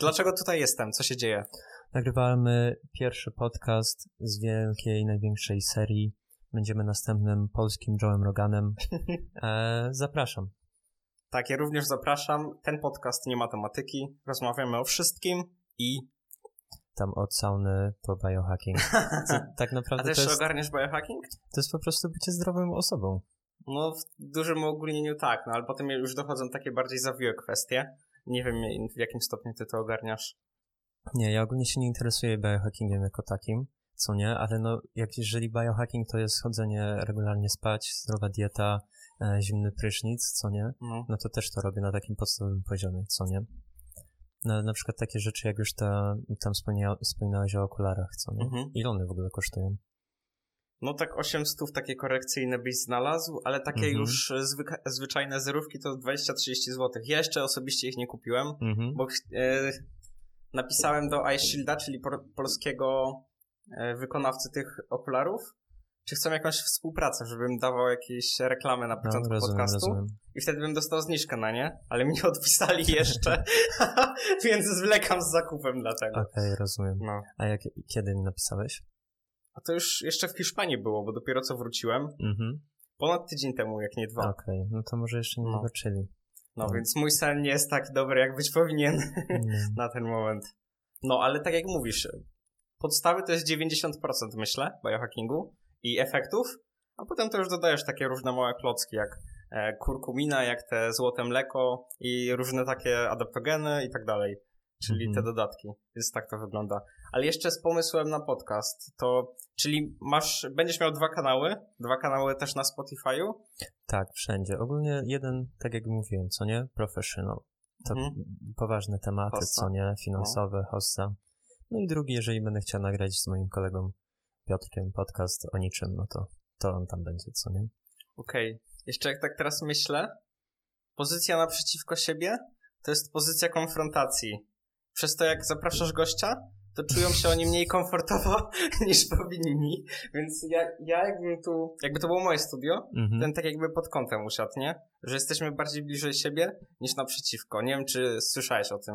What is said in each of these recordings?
Dlaczego tutaj jestem? Co się dzieje? Nagrywamy pierwszy podcast z wielkiej, największej serii. Będziemy następnym polskim Joe'em Roganem. E, zapraszam. Tak, ja również zapraszam. Ten podcast nie ma tematyki. Rozmawiamy o wszystkim i Tam od sauny po biohacking. Co, tak A naprawdę też to jest, ogarniasz biohacking? to jest po prostu bycie zdrową osobą. No, w dużym ogólnieniu tak, no ale potem już dochodzą takie bardziej zawiłe kwestie. Nie wiem, w jakim stopniu ty to ogarniasz. Nie, ja ogólnie się nie interesuję biohackingiem jako takim, co nie, ale no, jak jeżeli biohacking to jest chodzenie regularnie spać, zdrowa dieta, e, zimny prysznic, co nie, No. no to też to robię na takim podstawowym poziomie, co nie. No, na przykład takie rzeczy, jak już ta, tam wspomnia, wspominałeś o okularach, co nie. Mhm. Ile one w ogóle kosztują? No tak 800 takie korekcyjne byś znalazł, ale takie Mhm. już zwyka- zwyczajne zerówki to 20-30 zł. Ja jeszcze osobiście ich nie kupiłem, Mhm. bo e, napisałem do iShielda, czyli por- polskiego e, wykonawcy tych okularów, czy chcą jakąś współpracę, żebym dawał jakieś reklamy na No, początku rozumiem, podcastu. rozumiem. I wtedy bym dostał zniżkę na nie, ale mi nie odpisali jeszcze, więc zwlekam z zakupem dlatego. Okej, rozumiem. No. A jak, kiedy mi napisałeś? A to już jeszcze w Hiszpanii było, bo dopiero co wróciłem. Mhm. Ponad tydzień temu, jak nie dwa. Okej, no to może jeszcze nie No. zobaczyli. No No. więc mój sen nie jest tak dobry, jak być powinien Nie. na ten moment. No ale tak jak mówisz, podstawy to jest 90% myślę biohackingu i efektów, a potem to już dodajesz takie różne małe klocki jak e, kurkumina, jak te złote mleko i różne takie adaptogeny i tak dalej. Czyli Mhm. te dodatki. Więc tak to wygląda. Ale jeszcze z pomysłem na podcast, to czyli masz, będziesz miał dwa kanały, dwa kanały też na Spotify'u. Tak, wszędzie. Ogólnie jeden, tak jak mówiłem, co nie? Professional. To Mhm. poważne tematy, co nie? Finansowe, hossa. No i drugi, jeżeli będę chciał nagrać z moim kolegą Piotrkiem podcast o niczym, no to, to on tam będzie, co nie? Okej. Jeszcze jak tak teraz myślę, pozycja naprzeciwko siebie to jest pozycja konfrontacji. Przez to jak zapraszasz gościa, to czują się oni mniej komfortowo niż powinni. Więc ja, ja jakbym tu, jakby to było moje studio, Mhm. ten tak jakby pod kątem usiadł, nie? Że jesteśmy bardziej bliżej siebie niż naprzeciwko. Nie wiem, czy słyszałeś o tym.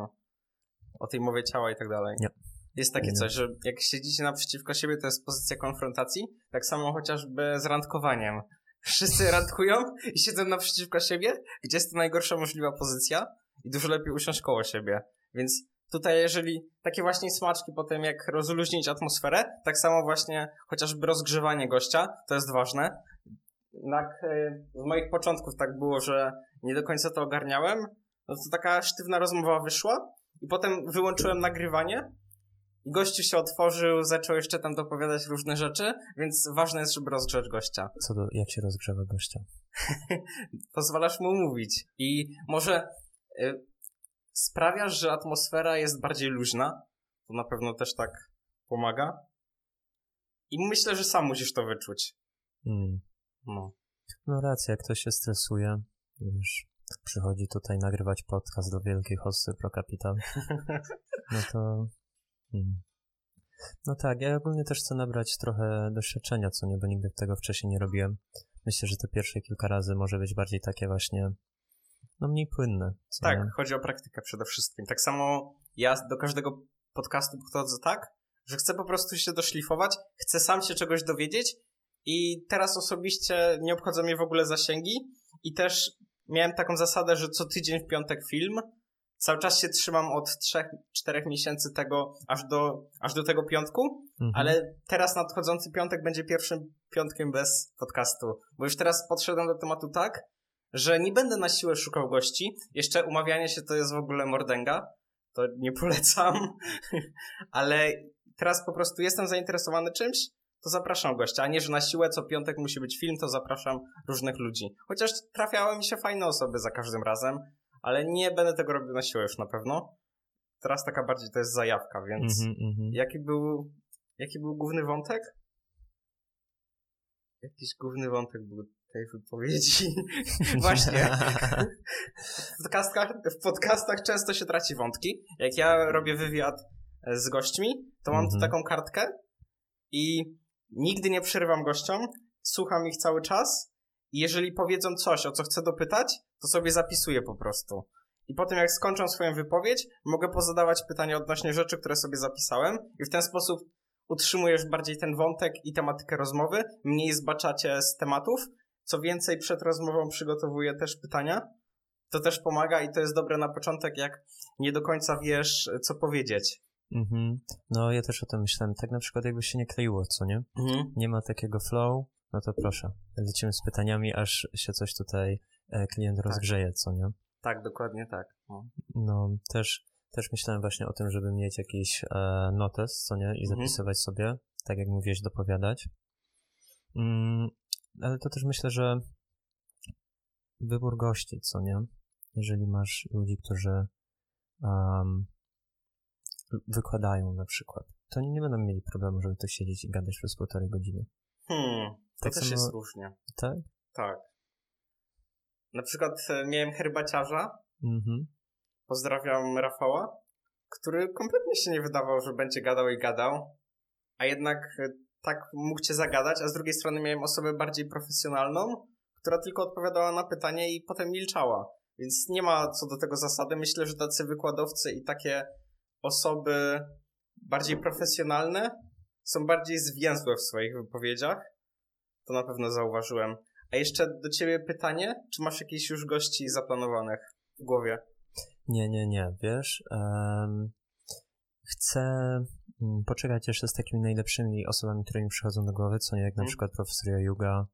O tej mowie ciała i tak dalej. Nie. Jest takie Nie. coś, że jak siedzicie naprzeciwko siebie, to jest pozycja konfrontacji. Tak samo chociażby z randkowaniem. Wszyscy randkują i siedzą naprzeciwko siebie, gdzie jest to najgorsza możliwa pozycja i dużo lepiej usiąść koło siebie. Więc tutaj jeżeli takie właśnie smaczki potem jak rozluźnić atmosferę, tak samo właśnie chociażby rozgrzewanie gościa, to jest ważne. Jednak e, z moich początków tak było, że nie do końca to ogarniałem, no to taka sztywna rozmowa wyszła i potem wyłączyłem nagrywanie i gościu się otworzył, zaczął jeszcze tam dopowiadać różne rzeczy, więc ważne jest, żeby rozgrzać gościa. Co do, jak się rozgrzewa gościa? Pozwalasz mu mówić i może y, sprawiasz, że atmosfera jest bardziej luźna, to na pewno też tak pomaga. I myślę, że sam musisz to wyczuć. Mm. No. No racja, jak ktoś się stresuje, wiesz, przychodzi tutaj nagrywać podcast do wielkiej hossy Pro Capital, no to... Mm. No tak, ja ogólnie też chcę nabrać trochę doświadczenia, co nie, bo nigdy tego wcześniej nie robiłem. Myślę, że te pierwsze kilka razy może być bardziej takie właśnie, no mniej płynne. Tak, nie? chodzi o praktykę przede wszystkim. Tak samo ja do każdego podcastu podchodzę tak, że chcę po prostu się doszlifować, chcę sam się czegoś dowiedzieć i teraz osobiście nie obchodzą mnie w ogóle zasięgi i też miałem taką zasadę, że co tydzień w piątek film. Cały czas się trzymam od 3-4 miesięcy tego aż do, aż do tego piątku, Mhm. ale teraz nadchodzący piątek będzie pierwszym piątkiem bez podcastu, bo już teraz podszedłem do tematu tak, że nie będę na siłę szukał gości. Jeszcze umawianie się to jest w ogóle mordęga, to nie polecam, ale teraz po prostu jestem zainteresowany czymś, to zapraszam gościa, a nie, że na siłę co piątek musi być film, to zapraszam różnych ludzi. Chociaż trafiały mi się fajne osoby za każdym razem, ale nie będę tego robił na siłę już na pewno. Teraz taka bardziej to jest zajawka, więc Mhm, mhm. jaki był, jaki był główny wątek? Jakiś główny wątek był tej wypowiedzi. Właśnie. W podcastach, w podcastach często się traci wątki. Jak ja robię wywiad e, z gośćmi, to mam tu Mhm. taką kartkę i nigdy nie przerywam gościom, słucham ich cały czas i jeżeli powiedzą coś, o co chcę dopytać, to sobie zapisuję po prostu. i potem jak skończą swoją wypowiedź, mogę pozadawać pytania odnośnie rzeczy, które sobie zapisałem i w ten sposób utrzymujesz bardziej ten wątek i tematykę rozmowy, mniej zbaczacie z tematów. Co więcej, przed rozmową przygotowuję też pytania. To też pomaga i to jest dobre na początek, jak nie do końca wiesz, co powiedzieć. Mhm. No ja też o tym myślałem. Tak na przykład jakby się nie kleiło, co nie? Mhm. Nie ma takiego flow, no to proszę. Lecimy z pytaniami, aż się coś tutaj e, klient rozgrzeje, co nie? Tak, dokładnie tak. No. No, też, też myślałem właśnie o tym, żeby mieć jakiś e, notes, co nie? I Mhm. zapisywać sobie, tak jak mówiłeś, dopowiadać. Mm, ale to też myślę, że wybór gości, co nie? Jeżeli masz ludzi, którzy um, wykładają na przykład, to oni nie będą mieli problemu, żeby tu siedzieć i gadać przez półtorej godziny. Hmm, to Tak też samo- jest różnie. Tak? Tak. Na przykład e, miałem herbaciarza, Mhm. pozdrawiam Rafała, który kompletnie się nie wydawał, że będzie gadał i gadał, a jednak e, tak mógł cię zagadać, a z drugiej strony miałem osobę bardziej profesjonalną, która tylko odpowiadała na pytanie i potem milczała. Więc nie ma co do tego zasady. Myślę, że tacy wykładowcy i takie osoby bardziej profesjonalne są bardziej zwięzłe w swoich wypowiedziach. To na pewno zauważyłem. A jeszcze do ciebie pytanie, czy masz jakieś już gości zaplanowanych w głowie? Nie, nie, nie, wiesz, em, chcę mm, poczekać jeszcze z takimi najlepszymi osobami, które mi przychodzą do głowy, co nie jak na Mhm. przykład profesor Jajuga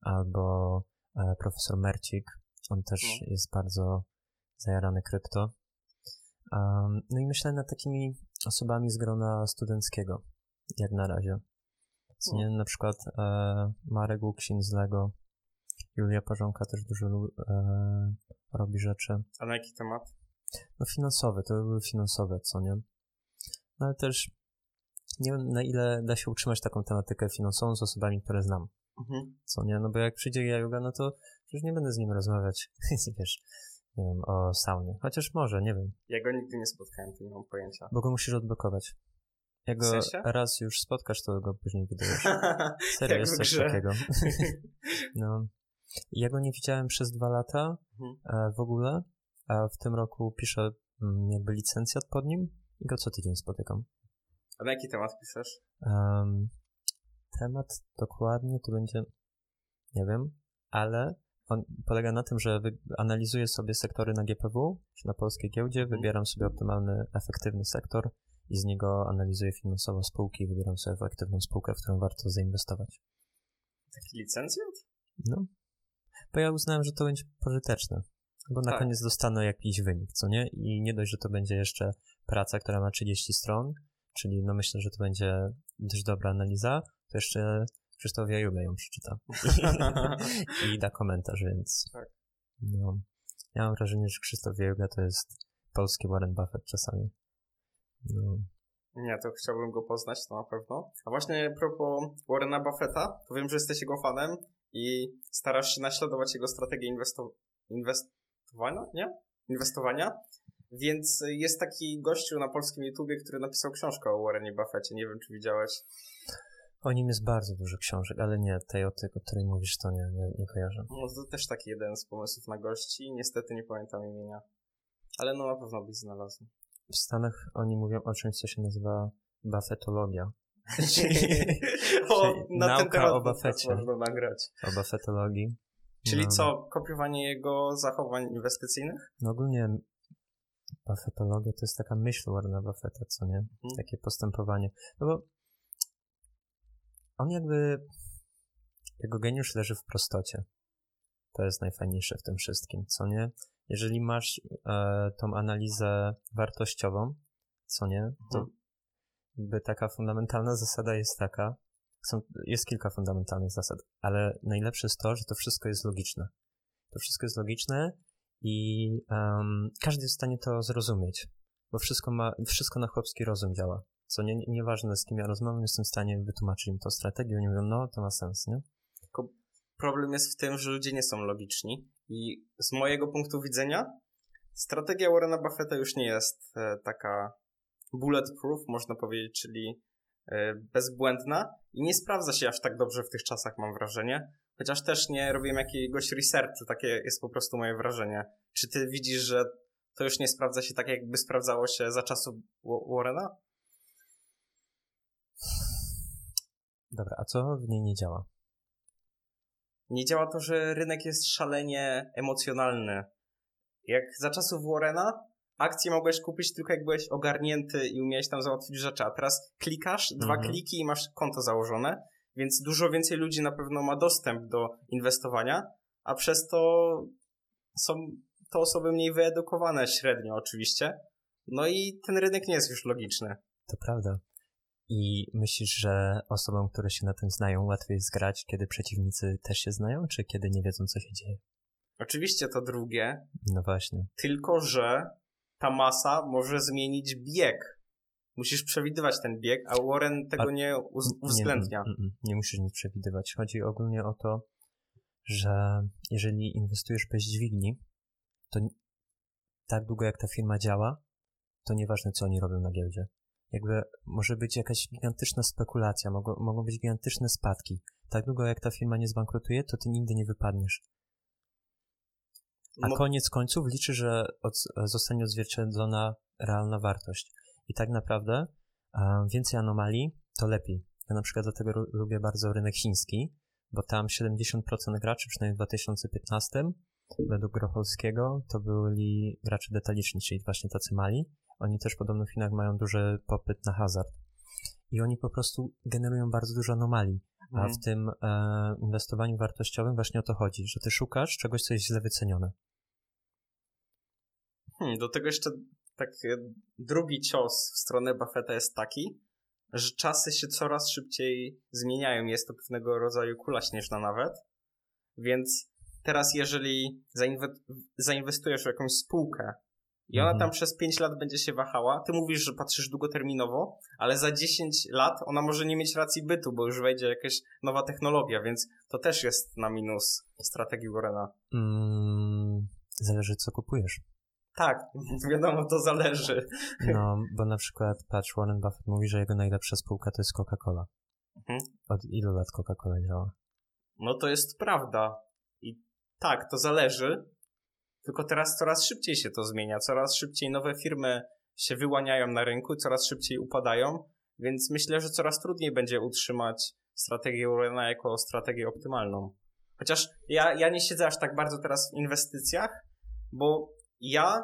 albo e, profesor Mercik. On też No. jest bardzo zajarany krypto. Um, no i myślę nad takimi osobami z grona studenckiego, jak na razie. Co No. nie, na przykład e, Marek Łuksin z Lego, Julia Parzonka też dużo e, robi rzeczy. A na jaki temat? No finansowe, to by były finansowe, co nie? No ale też nie wiem, na ile da się utrzymać taką tematykę finansową z osobami, które znam, Mhm. co nie? No bo jak przyjdzie Jajuga, no to przecież nie będę z nim rozmawiać, wiesz, nie wiem, o saunie. Chociaż może, nie wiem, Ja go nigdy nie spotkałem, to nie mam pojęcia. bo go musisz odblokować. Jak go raz już spotkasz, to go później wydajesz. Serio, jest coś grze. takiego. No. Ja go nie widziałem przez dwa lata Mhm. e, w ogóle, a w tym roku piszę mm, jakby licencjat pod nim i go co tydzień spotykam. A na jaki temat piszesz? Em, temat dokładnie to będzie, nie wiem, ale on polega na tym, że analizuję sobie sektory na GPW, czy na polskiej giełdzie, Mhm. wybieram sobie optymalny, efektywny sektor i z niego analizuję finansowo spółki i wybieram sobie efektywną spółkę, w którą warto zainwestować. Taki licencjat? No, bo ja uznałem, że to będzie pożyteczne, bo na Tak. koniec dostanę jakiś wynik, co nie? I nie dość, że to będzie jeszcze praca, która ma 30 stron, czyli no myślę, że to będzie dość dobra analiza, to jeszcze Krzysztof Jajula ją przeczyta i da komentarz, więc Tak. no, ja mam wrażenie, że Krzysztof Jajuga to jest polski Warren Buffett czasami. No, Nie, to chciałbym go poznać, to na pewno. A właśnie a propos Warrena Buffetta, to wiem, że jesteś jego fanem i starasz się naśladować jego strategię inwesto- inwestowania, nie? Inwestowania. Więc jest taki gościu na polskim YouTubie, który napisał książkę o Warrenie Buffetcie. Nie wiem, czy widziałeś. o nim jest bardzo dużo książek, ale nie, tej o, tej, o której mówisz, to nie, nie, nie kojarzę. No to też taki jeden z pomysłów na gości. Niestety nie pamiętam imienia. Ale no na pewno byś znalazł. W Stanach oni mówią o czymś, co się nazywa Buffettologia. o, Czyli na ten nauka temat o Buffetcie. można nagrać. O Buffettologii. Czyli no, co, kopiowanie jego zachowań inwestycyjnych? No ogólnie Buffettologia to jest taka myśl Warrena Buffetta, co nie? Mhm. Takie postępowanie. No bo on jakby, jego geniusz leży w prostocie. To jest najfajniejsze w tym wszystkim, co nie? Jeżeli masz e, tą analizę wartościową, co nie, to Mhm. jakby taka fundamentalna zasada jest taka, są, jest kilka fundamentalnych zasad, ale najlepsze jest to, że to wszystko jest logiczne. To wszystko jest logiczne i em, każdy jest w stanie to zrozumieć, bo wszystko ma, wszystko na chłopski rozum działa. Co nie, nieważne z kim ja rozmawiam, jestem w stanie wytłumaczyć im to strategię, oni mówią, no to ma sens, nie? Problem jest w tym, że ludzie nie są logiczni i z mojego punktu widzenia strategia Warrena Buffetta już nie jest e, taka bulletproof, można powiedzieć, czyli e, bezbłędna i nie sprawdza się aż tak dobrze w tych czasach, mam wrażenie. Chociaż też nie robiłem jakiegoś researchu, takie jest po prostu moje wrażenie. Czy ty widzisz, że to już nie sprawdza się tak, jakby sprawdzało się za czasów Warrena? Dobra, a co w niej nie działa? Nie działa to, że rynek jest szalenie emocjonalny. Jak za czasów Warrena akcje mogłeś kupić tylko jak byłeś ogarnięty i umiałeś tam załatwić rzeczy, a teraz klikasz, dwa Mhm. kliki i masz konto założone, więc dużo więcej ludzi na pewno ma dostęp do inwestowania, a przez to są to osoby mniej wyedukowane średnio oczywiście. No i ten rynek nie jest już logiczny. To prawda. I myślisz, że osobom, które się na tym znają, łatwiej jest grać, kiedy przeciwnicy też się znają, czy kiedy nie wiedzą, co się dzieje? Oczywiście to drugie, No właśnie. tylko że ta masa może zmienić bieg. Musisz przewidywać ten bieg, a Warren tego A- nie uwzględnia. Nie, nie, nie musisz nic przewidywać. Chodzi ogólnie o to, że jeżeli inwestujesz bez dźwigni, to tak długo jak ta firma działa, to nieważne, co oni robią na giełdzie. Jakby może być jakaś gigantyczna spekulacja, mogą, mogą być gigantyczne spadki. Tak długo jak ta firma nie zbankrutuje, to ty nigdy nie wypadniesz. A koniec końców liczy, że od, zostanie odzwierciedlona realna wartość. I tak naprawdę więcej anomalii to lepiej. Ja na przykład dlatego lubię bardzo rynek chiński, bo tam 70% graczy, przynajmniej w 2015, według Grocholskiego, to byli gracze detaliczni, czyli właśnie tacy mali. Oni też podobno w Chinach mają duży popyt na hazard. I oni po prostu generują bardzo dużo anomalii. A mhm. w tym e, inwestowaniu wartościowym właśnie o to chodzi, że ty szukasz czegoś, co jest źle wycenione. Hmm, do tego jeszcze tak e, drugi cios w stronę Buffetta jest taki, że czasy się coraz szybciej zmieniają. Jest to pewnego rodzaju kula śnieżna nawet. Więc teraz jeżeli zainwe- zainwestujesz w jakąś spółkę i ona Mhm. tam przez 5 lat będzie się wahała, ty mówisz, że patrzysz długoterminowo, ale za 10 lat ona może nie mieć racji bytu, bo już wejdzie jakaś nowa technologia, więc to też jest na minus strategii Warrena. Mm, zależy, co kupujesz. Tak, wiadomo, to zależy. No, bo na przykład, patrz, Warren Buffett mówi, że jego najlepsza spółka to jest Coca-Cola. Mhm. Od ilu lat Coca-Cola działa? No to jest prawda. I tak, to zależy. Tylko teraz coraz szybciej się to zmienia. Coraz szybciej nowe firmy się wyłaniają na rynku, coraz szybciej upadają, więc myślę, że coraz trudniej będzie utrzymać strategię Warrena jako strategię optymalną. Chociaż ja, ja nie siedzę aż tak bardzo teraz w inwestycjach, bo ja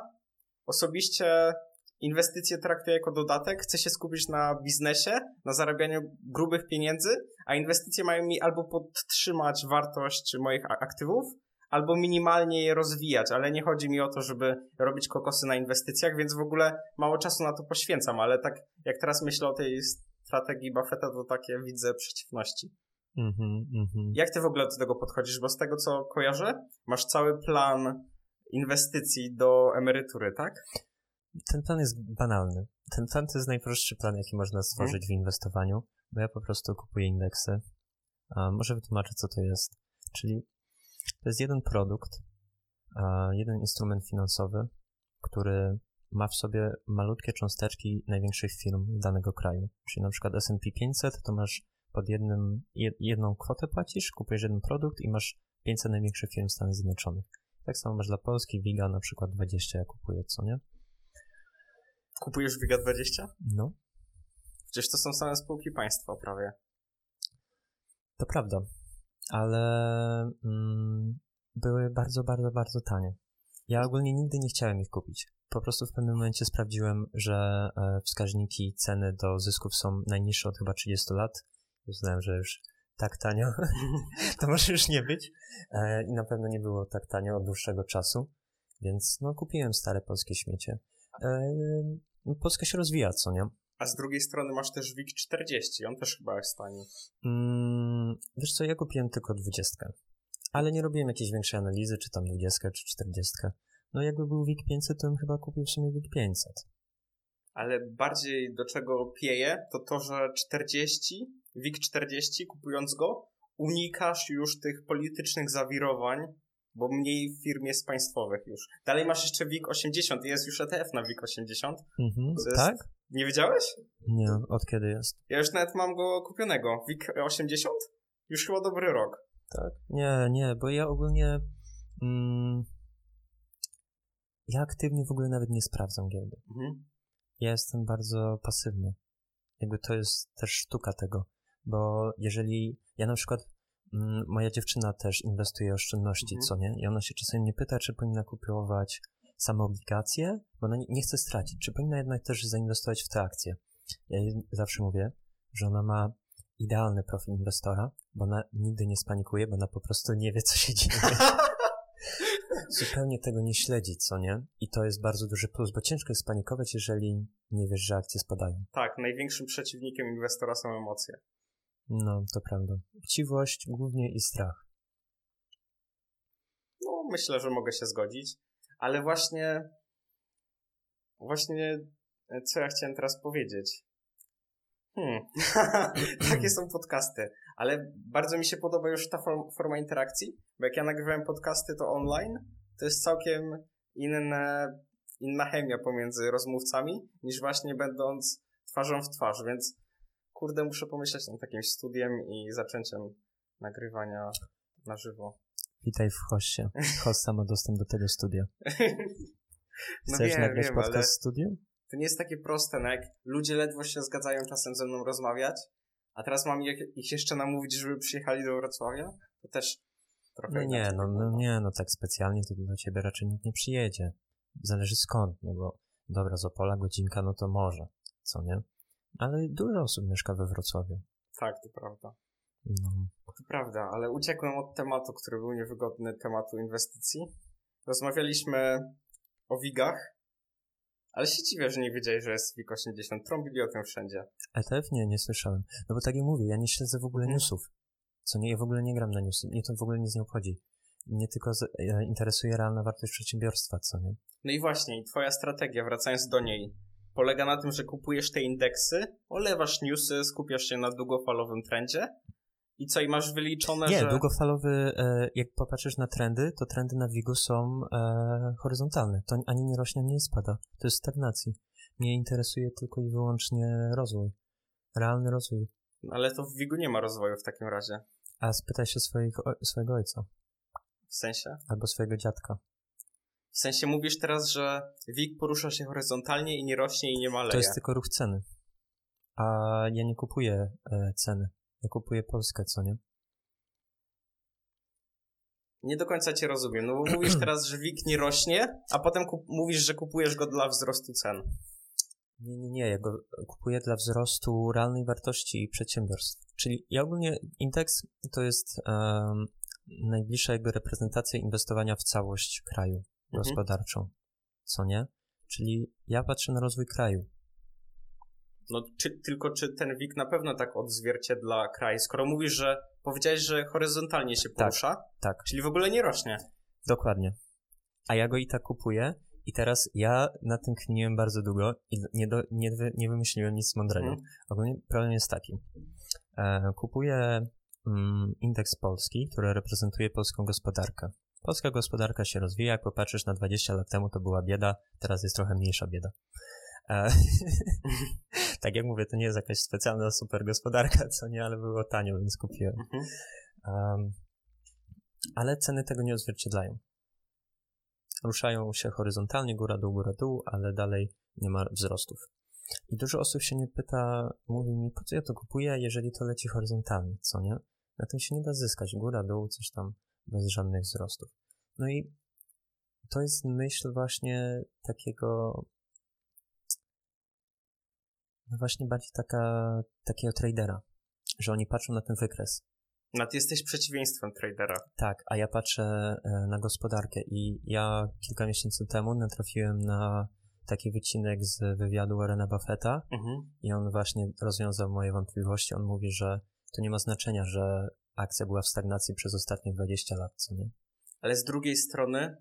osobiście inwestycje traktuję jako dodatek, chcę się skupić na biznesie, na zarabianiu grubych pieniędzy, a inwestycje mają mi albo podtrzymać wartość moich aktywów, albo minimalnie je rozwijać, ale nie chodzi mi o to, żeby robić kokosy na inwestycjach, więc w ogóle mało czasu na to poświęcam, ale tak jak teraz myślę o tej strategii Buffetta, to takie widzę przeciwności. Mhm, mhm. Jak ty w ogóle do tego podchodzisz? Bo z tego co kojarzę, masz cały plan inwestycji do emerytury, tak? Ten plan jest banalny. Ten plan to jest najprostszy plan, jaki można stworzyć w inwestowaniu, bo ja po prostu kupuję indeksy. A może wytłumaczę, co to jest. Czyli to jest jeden produkt, jeden instrument finansowy, który ma w sobie malutkie cząsteczki największych firm danego kraju. Czyli na przykład S&P 500 to masz pod jednym, jed, jedną kwotę płacisz, kupujesz jeden produkt i masz 500 największych firm Stanów Zjednoczonych. Tak samo masz dla Polski, WIGA na przykład 20 ja kupuję, co nie? Kupujesz WIGA 20? No, Przecież to są same spółki państwa prawie. to prawda, ale mm, były bardzo, bardzo, bardzo tanie. Ja ogólnie nigdy nie chciałem ich kupić. Po prostu w pewnym momencie sprawdziłem, że e, wskaźniki ceny do zysków są najniższe od chyba 30 lat. Uznałem, że już tak tanio to może już nie być. E, I na pewno nie było tak tanio od dłuższego czasu. Więc no kupiłem stare polskie śmiecie. E, no, Polska się rozwija, co nie? A z drugiej strony masz też WIG 40, on też chyba jest tani. Mm, wiesz co, ja kupiłem tylko dwudziestkę. Ale nie robiłem jakiejś większej analizy, czy tam dwudziestka, czy czterdziestka. No jakby był WIG 500, to bym chyba kupił w sumie WIG 500. Ale bardziej do czego pieje, to to, że 40, WIG 40, kupując go, unikasz już tych politycznych zawirowań, bo mniej firm jest państwowych już. Dalej masz jeszcze WIG 80 i jest już ETF na WIG 80. Mhm, jest- tak? Nie wiedziałeś? Nie, od kiedy jest? Ja już nawet mam go kupionego. WIG 80? Już chyba dobry rok. Tak? Nie, nie, bo ja ogólnie... Mm, ja aktywnie w ogóle nawet nie sprawdzam giełdy. Mhm. Ja jestem bardzo pasywny. Jakby to jest też sztuka tego, bo jeżeli ja na przykład, mm, moja dziewczyna też inwestuje oszczędności, Mhm. co nie? I ona się czasem mnie pyta, czy powinna kupować same obligacje, bo ona nie, nie chce stracić, czy powinna jednak też zainwestować w te akcje. Ja jej zawsze mówię, że ona ma idealny profil inwestora, bo ona nigdy nie spanikuje, bo ona po prostu nie wie, co się dzieje. Zupełnie tego nie śledzi, co nie? I to jest bardzo duży plus, bo ciężko jest spanikować, jeżeli nie wiesz, że akcje spadają. Tak, największym przeciwnikiem inwestora są emocje. No, to prawda. Chciwość głównie i strach. No, myślę, że mogę się zgodzić, ale właśnie, właśnie, e, co ja chciałem teraz powiedzieć? Hmm, takie są podcasty, ale bardzo mi się podoba już ta form, forma interakcji, bo jak ja nagrywałem podcasty to online, to jest całkiem inne, inna chemia pomiędzy rozmówcami, niż właśnie będąc twarzą w twarz, więc kurde, muszę pomyśleć nad takim studiem i zaczęciem nagrywania na żywo. Witaj w hoście. Hosta ma dostęp do tego studia. No Chcesz wiem, nagrać wiem, podcast ale- w studiu? to nie jest takie proste, no jak ludzie ledwo się zgadzają czasem ze mną rozmawiać, a teraz mam ich, ich jeszcze namówić, żeby przyjechali do Wrocławia, to też trochę No nie, no, no nie, no tak specjalnie to do ciebie raczej nikt nie przyjedzie. Zależy skąd, no bo dobra, z Opola godzinka, no to może, co nie? Ale dużo osób mieszka we Wrocławiu. Tak, to prawda. No, To prawda, ale uciekłem od tematu, który był niewygodny, tematu inwestycji. Rozmawialiśmy o WIG-ach, ale się dziwię, że nie wiedziałeś, że jest WIG 80. Trąbili o tym wszędzie. ETF nie, nie słyszałem. No bo tak jak mówię, ja nie śledzę w ogóle newsów. Co nie, ja w ogóle nie gram na newsy. Mnie to w ogóle nic nie obchodzi. Mnie tylko z, e, interesuje realna wartość przedsiębiorstwa, co nie? No i właśnie, i twoja strategia, wracając do niej, polega na tym, że kupujesz te indeksy, olewasz newsy, skupiasz się na długofalowym trendzie i co, i masz wyliczone, Nie, że... długofalowy, e, jak popatrzysz na trendy, to trendy na WIG-u są e, horyzontalne. To ani nie rośnie, ani nie spada. To jest stagnacji. Mnie interesuje tylko i wyłącznie rozwój. Realny rozwój. Ale to w WIG-u nie ma rozwoju w takim razie. A spytaj się swoich, o, swojego ojca W sensie? albo swojego dziadka. W sensie mówisz teraz, że WIG porusza się horyzontalnie i nie rośnie i nie maleje. To jest tylko ruch ceny. A ja nie kupuję e, ceny. Ja kupuję Polskę, co nie? Nie do końca cię rozumiem, no bo mówisz teraz, że WIG nie rośnie, a potem mówisz, że kupujesz go dla wzrostu cen. Nie, nie, nie. Ja go kupuję dla wzrostu realnej wartości przedsiębiorstw. Czyli ja ogólnie indeks to jest najbliższa jakby reprezentacja inwestowania w całość kraju Mhm. gospodarczą. Co nie? Czyli ja patrzę na rozwój kraju. No czy, tylko czy ten WIG na pewno tak odzwierciedla kraj, skoro mówisz, że powiedziałeś, że horyzontalnie się porusza, tak. czyli w ogóle nie rośnie. Dokładnie. A ja go i tak kupuję i teraz ja na tym kminiłem bardzo długo i nie, do, nie, nie wymyśliłem nic mądrego. Mhm. Ogólnie problem jest taki. E, kupuję mm, indeks polski, który reprezentuje polską gospodarkę. Polska gospodarka się rozwija, jak popatrzysz na 20 lat temu to była bieda, teraz jest trochę mniejsza bieda. E, tak jak mówię, to nie jest jakaś specjalna super gospodarka, co nie, ale było tanio, więc kupiłem. Mhm. Um, ale ceny tego nie odzwierciedlają. Ruszają się horyzontalnie, góra, dół, góra, dół, ale dalej nie ma wzrostów. I dużo osób się nie pyta, mówi mi, po co ja to kupuję, jeżeli to leci horyzontalnie, co nie? Na tym się nie da zyskać, góra, dół, coś tam, bez żadnych wzrostów. No i to jest myśl właśnie takiego, no właśnie bardziej taka, takiego tradera, że oni patrzą na ten wykres. No ty jesteś przeciwieństwem tradera. Tak, a ja patrzę e, na gospodarkę i ja kilka miesięcy temu natrafiłem na taki wycinek z wywiadu Warrena Buffetta Mhm. i on właśnie rozwiązał moje wątpliwości. On mówi, że to nie ma znaczenia, że akcja była w stagnacji przez ostatnie 20 lat, co nie? Ale z drugiej strony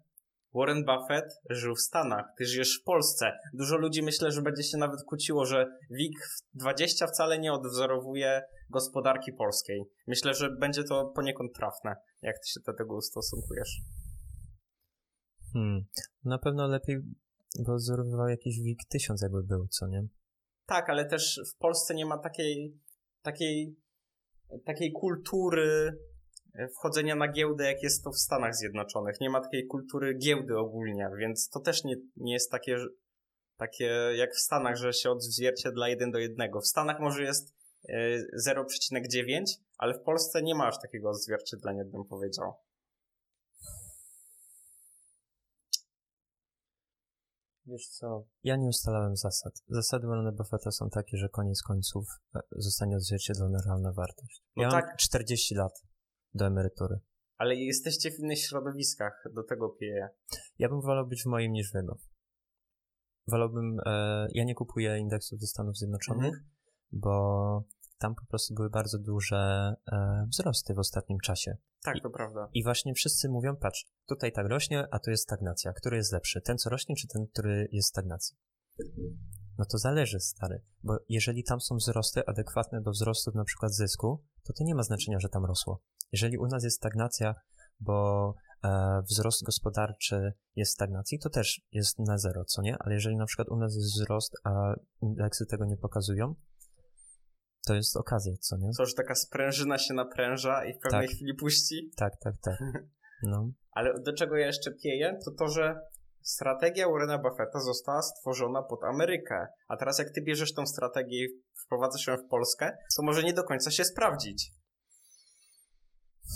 Warren Buffett żył w Stanach, ty żyjesz w Polsce. Dużo ludzi myślę, że będzie się nawet kłóciło, że WIG20 wcale nie odwzorowuje gospodarki polskiej. Myślę, że będzie to poniekąd trafne. Jak ty się do tego ustosunkujesz? Hmm. Na pewno lepiej by odzorowywał jakiś WIG 1000 jakby był, co nie? Tak, ale też w Polsce nie ma takiej, takiej, takiej kultury e, wchodzenia na giełdę, jak jest to w Stanach Zjednoczonych. Nie ma takiej kultury giełdy ogólnie, więc to też nie, nie jest takie, takie jak w Stanach, że się odzwierciedla jeden do jednego. W Stanach może jest 0,9, ale w Polsce nie ma aż takiego odzwierciedlenia, bym powiedział. Wiesz co, ja nie ustalałem zasad. Zasady Warrena Buffetta są takie, że koniec końców e, zostanie odzwierciedlona realna wartość. No ja tak. mam 40 lat do emerytury. Ale jesteście w innych środowiskach, do tego pieje. Ja bym wolał być w moim niż w jego. Wolałbym, e, ja nie kupuję indeksów ze Stanów Zjednoczonych, mhm. bo tam po prostu były bardzo duże e, wzrosty w ostatnim czasie. Tak, to prawda. I właśnie wszyscy mówią, patrz, tutaj tak rośnie, a tu jest stagnacja. Który jest lepszy? Ten, co rośnie, czy ten, który jest stagnacji? No to zależy, stary, bo jeżeli tam są wzrosty adekwatne do wzrostów na przykład zysku, to to nie ma znaczenia, że tam rosło. Jeżeli u nas jest stagnacja, bo e, wzrost gospodarczy jest w stagnacji, to też jest na zero, co nie? Ale jeżeli na przykład u nas jest wzrost, a indeksy tego nie pokazują, to jest okazja, co nie? Co, że taka sprężyna się napręża i w pewnej tak. chwili puści? Tak, tak, tak. No. Ale do czego ja jeszcze pieję, to to, że strategia Warrena Buffetta została stworzona pod Amerykę. A teraz jak ty bierzesz tą strategię i wprowadzasz ją w Polskę, to może nie do końca się sprawdzić.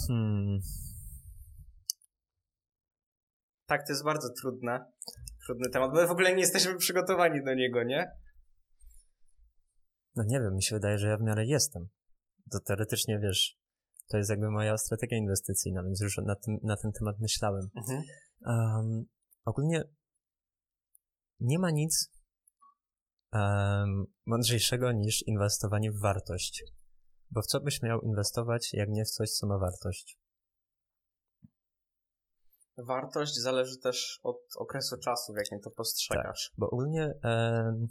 Hmm. Tak, to jest bardzo trudne. Trudny temat, bo w ogóle nie jesteśmy przygotowani do niego, nie? No nie wiem, mi się wydaje, że ja w miarę jestem. To teoretycznie, wiesz, to jest jakby moja strategia inwestycyjna, więc już na, tym, na ten temat myślałem. Mhm. Um, ogólnie nie ma nic um, mądrzejszego niż inwestowanie w wartość. Bo w co byś miał inwestować, jak nie w coś, co ma wartość? Wartość zależy też od okresu czasu, w jakim to postrzegasz. Tak, bo ogólnie um,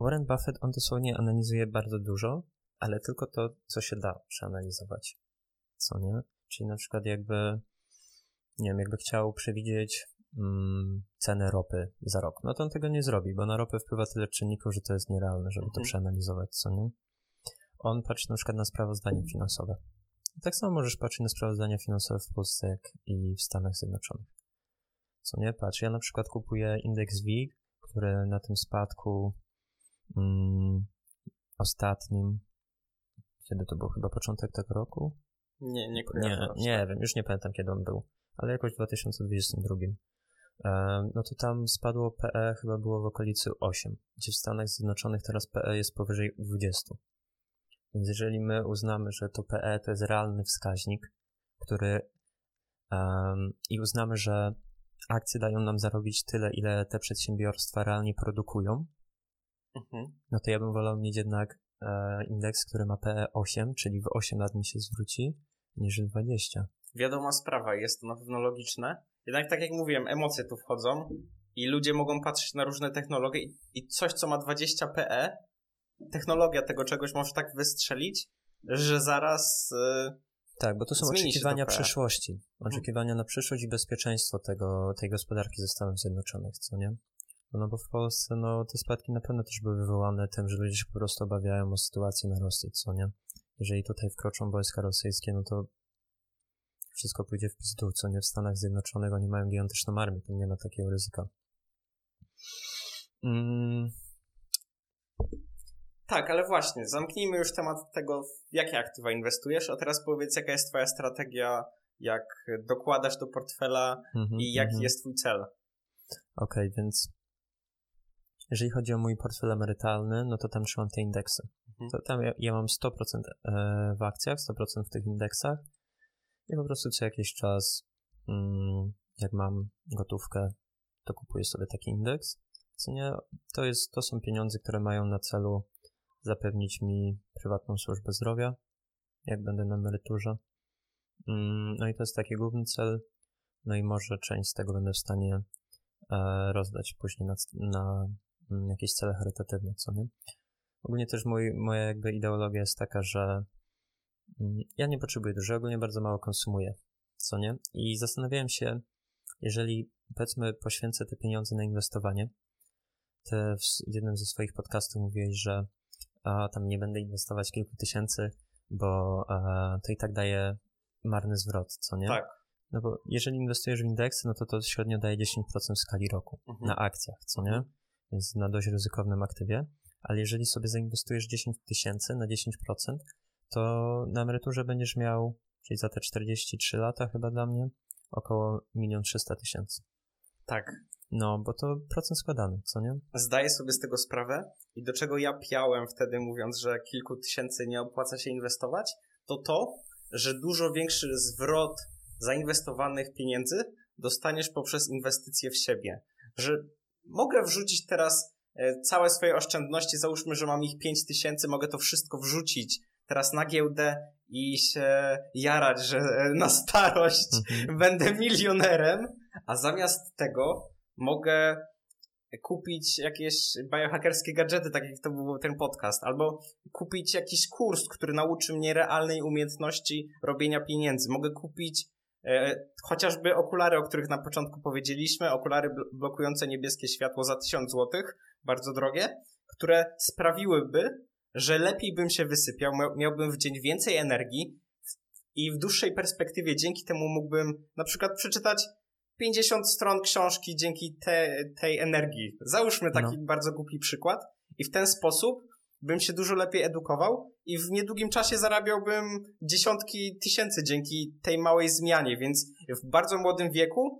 Warren Buffett, on dosłownie analizuje bardzo dużo, ale tylko to, co się da przeanalizować. Co nie? Czyli na przykład jakby, nie wiem, jakby chciał przewidzieć mm, cenę ropy za rok, no to on tego nie zrobi, bo na ropę wpływa tyle czynników, że to jest nierealne, żeby mhm. to przeanalizować, co nie? On patrzy na przykład na sprawozdania finansowe. Tak samo możesz patrzeć na sprawozdania finansowe w Polsce, jak i w Stanach Zjednoczonych. Co nie? Patrz, ja na przykład kupuję indeks WIG, który na tym spadku mm, ostatnim, kiedy to był chyba początek tego roku? Nie, nie kojarzę. Nie, nie wiem, już nie pamiętam kiedy on był, ale jakoś w 2022. E, no to tam spadło PE, chyba było w okolicy 8, gdzie w Stanach Zjednoczonych teraz PE jest powyżej 20. Więc jeżeli my uznamy, że to PE to jest realny wskaźnik, który um, i uznamy, że akcje dają nam zarobić tyle, ile te przedsiębiorstwa realnie produkują, Mhm. no to ja bym wolał mieć jednak e, indeks, który ma PE 8, czyli w 8 lat mi się zwróci, niż w 20. Wiadoma sprawa, jest to na pewno logiczne. Jednak tak jak mówiłem, emocje tu wchodzą i ludzie mogą patrzeć na różne technologie i, i coś, co ma 20 PE, technologia tego czegoś może tak wystrzelić, że zaraz... E, tak, bo to są oczekiwania przyszłości. Mhm. Oczekiwania na przyszłość i bezpieczeństwo tego, tej gospodarki ze Stanów Zjednoczonych, co nie? No bo w Polsce no, te spadki na pewno też były wywołane tym, że ludzie się po prostu obawiają o sytuację na Rosji, co nie? Jeżeli tutaj wkroczą wojska rosyjskie, no to wszystko pójdzie w pizdu, co nie? W Stanach Zjednoczonych oni mają gigantyczną armię, tam nie ma takiego ryzyka. Mm. Tak, ale właśnie, zamknijmy już temat tego, w jakie aktywa inwestujesz, a teraz powiedz, jaka jest twoja strategia, jak dokładasz do portfela mm -hmm, i jaki mm -hmm. jest twój cel. Okej, okay, więc jeżeli chodzi o mój portfel emerytalny, no to tam trzymam te indeksy. Mhm. To tam ja, ja, mam 100% e, w akcjach, 100% w tych indeksach i po prostu co jakiś czas, mm, jak mam gotówkę, to kupuję sobie taki indeks. Co nie, to, jest, to są pieniądze, które mają na celu zapewnić mi prywatną służbę zdrowia, jak będę na emeryturze. Mm, no i to jest taki główny cel. No i może część z tego będę w stanie e, rozdać później na, na jakieś cele charytatywne, co nie? Ogólnie też mój, moja jakby ideologia jest taka, że mm, ja nie potrzebuję dużo, ogólnie bardzo mało konsumuję, co nie? I zastanawiałem się, jeżeli powiedzmy poświęcę te pieniądze na inwestowanie, te w jednym ze swoich podcastów mówiłeś, że a, tam nie będę inwestować kilku tysięcy, bo a, to i tak daje marny zwrot, co nie? Tak. No bo jeżeli inwestujesz w indeksy, no to to średnio daje 10% w skali roku Mhm. na akcjach, co nie? Więc na dość ryzykownym aktywie. Ale jeżeli sobie zainwestujesz 10 tysięcy na 10%, to na emeryturze będziesz miał, czyli za te 43 lata chyba dla mnie, około 1 300 tysięcy. Tak. No, bo to procent składany, co nie? Zdaję sobie z tego sprawę i do czego ja piałem wtedy mówiąc, że kilku tysięcy nie opłaca się inwestować, to to, że dużo większy zwrot zainwestowanych pieniędzy dostaniesz poprzez inwestycje w siebie. Że mogę wrzucić teraz e, całe swoje oszczędności, załóżmy, że mam ich 5 tysięcy, mogę to wszystko wrzucić teraz na giełdę i się jarać, że e, na starość Mhm. będę milionerem, a zamiast tego mogę kupić jakieś biohackerskie gadżety, tak jak to był ten podcast, albo kupić jakiś kurs, który nauczy mnie realnej umiejętności robienia pieniędzy. Mogę kupić chociażby okulary, o których na początku powiedzieliśmy, okulary bl- blokujące niebieskie światło za 1000 zł, bardzo drogie, które sprawiłyby, że lepiej bym się wysypiał, miał- miałbym w dzień więcej energii i w dłuższej perspektywie dzięki temu mógłbym na przykład przeczytać 50 stron książki dzięki te, tej energii. Załóżmy taki bardzo głupi przykład i w ten sposób bym się dużo lepiej edukował i w niedługim czasie zarabiałbym dziesiątki tysięcy dzięki tej małej zmianie, więc w bardzo młodym wieku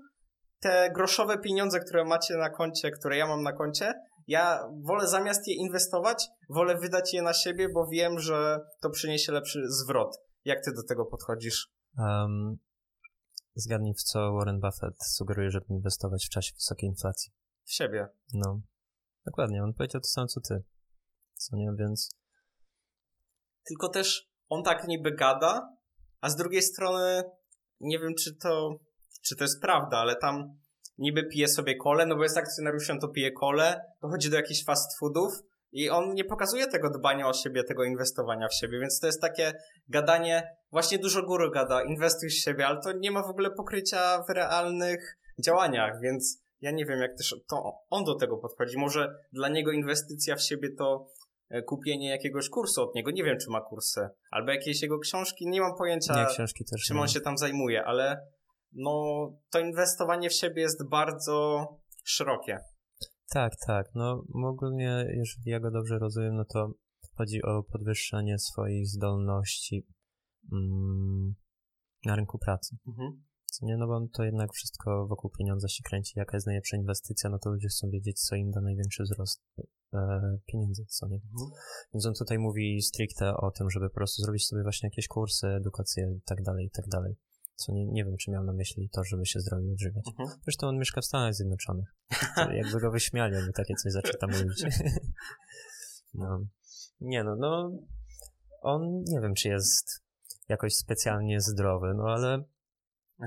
te groszowe pieniądze, które macie na koncie, które ja mam na koncie, ja wolę zamiast je inwestować, wolę wydać je na siebie, bo wiem, że to przyniesie lepszy zwrot. Jak ty do tego podchodzisz? Um, zgadnij, w co Warren Buffett sugeruje, żeby inwestować w czasie wysokiej inflacji. W siebie. No, dokładnie, on powiedział to samo co ty. Co nie, więc Tylko też on tak niby gada, a z drugiej strony nie wiem, czy to, czy to jest prawda, ale tam niby pije sobie kole, no bo jest akcjonariuszem, to pije kole, to chodzi do jakichś fast foodów i on nie pokazuje tego dbania o siebie, tego inwestowania w siebie, więc to jest takie gadanie, właśnie dużo góry gada, inwestuj w siebie, ale to nie ma w ogóle pokrycia w realnych działaniach, więc ja nie wiem, jak też to on do tego podchodzi. Może dla niego inwestycja w siebie to kupienie jakiegoś kursu od niego. Nie wiem, czy ma kursy. Albo jakieś jego książki. Nie mam pojęcia, nie, książki też czym nie. on się tam zajmuje, ale no, to inwestowanie w siebie jest bardzo szerokie. Tak, tak. No ogólnie, jeżeli ja go dobrze rozumiem, no to chodzi o podwyższenie swoich zdolności mm, na rynku pracy. Mhm. Co nie, no bo to jednak wszystko wokół pieniądza się kręci. Jaka jest najlepsza inwestycja, no to ludzie chcą wiedzieć, co im da największy wzrost e, pieniędzy, co nie. Mhm. Więc on tutaj mówi stricte o tym, żeby po prostu zrobić sobie właśnie jakieś kursy, edukację i tak dalej, i tak dalej. Co nie, nie wiem, czy miał na myśli to, żeby się zdrowie odżywiać. Mhm. Zresztą on mieszka w Stanach Zjednoczonych. To jakby go wyśmiali, jakby takie coś zaczął tam mówić. No. Nie no, no on nie wiem, czy jest jakoś specjalnie zdrowy, no ale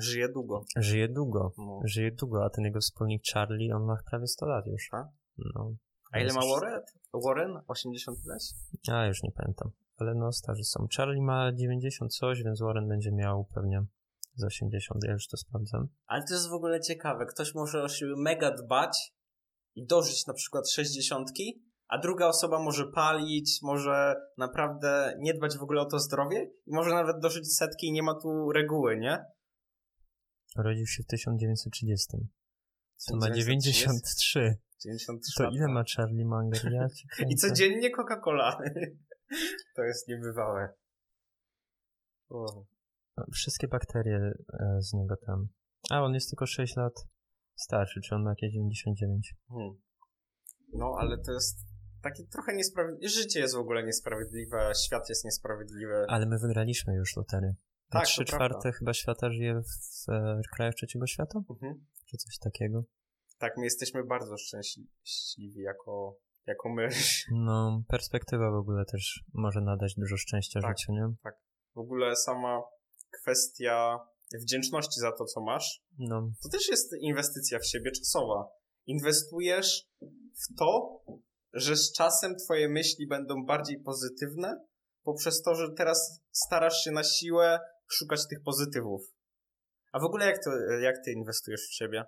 Żyje długo. żyje długo. No. Żyje długo, a ten jego wspólnik Charlie, on ma prawie 100 lat już. A? No. A ile ma Warren? Warren? 80 ileś? A, już nie pamiętam. Ale no, starzy są. Charlie ma 90 coś, więc Warren będzie miał pewnie z 80, ja już to sprawdzam. Ale to jest w ogóle ciekawe. Ktoś może o siebie mega dbać i dożyć na przykład 60, a druga osoba może palić, może naprawdę nie dbać w ogóle o to zdrowie i może nawet dożyć setki i nie ma tu reguły, nie? Urodził się w 1930. To ma 1930? 93. 93 To ile ma Charlie Munger? Ja I codziennie Coca-Cola. to jest niebywałe. O. Wszystkie bakterie e, z niego tam. A, on jest tylko 6 lat starszy, czy on ma jakieś 99? Hmm. No, ale to jest takie trochę niesprawiedliwe. Życie jest w ogóle niesprawiedliwe, świat jest niesprawiedliwy. Ale my wygraliśmy już lotery. Tak, to 3 prawda. czwarte chyba świata żyje w e, krajach trzeciego świata? Mhm. Czy coś takiego? Tak, my jesteśmy bardzo szczęśliwi jako, jako my. No, perspektywa w ogóle też może nadać dużo szczęścia Tak. życiu, nie? W ogóle sama kwestia wdzięczności za to, co masz, No, to też jest inwestycja w siebie czasowa. Inwestujesz w to, że z czasem twoje myśli będą bardziej pozytywne, poprzez to, że teraz starasz się na siłę szukać tych pozytywów. A w ogóle jak, to, jak ty inwestujesz w siebie?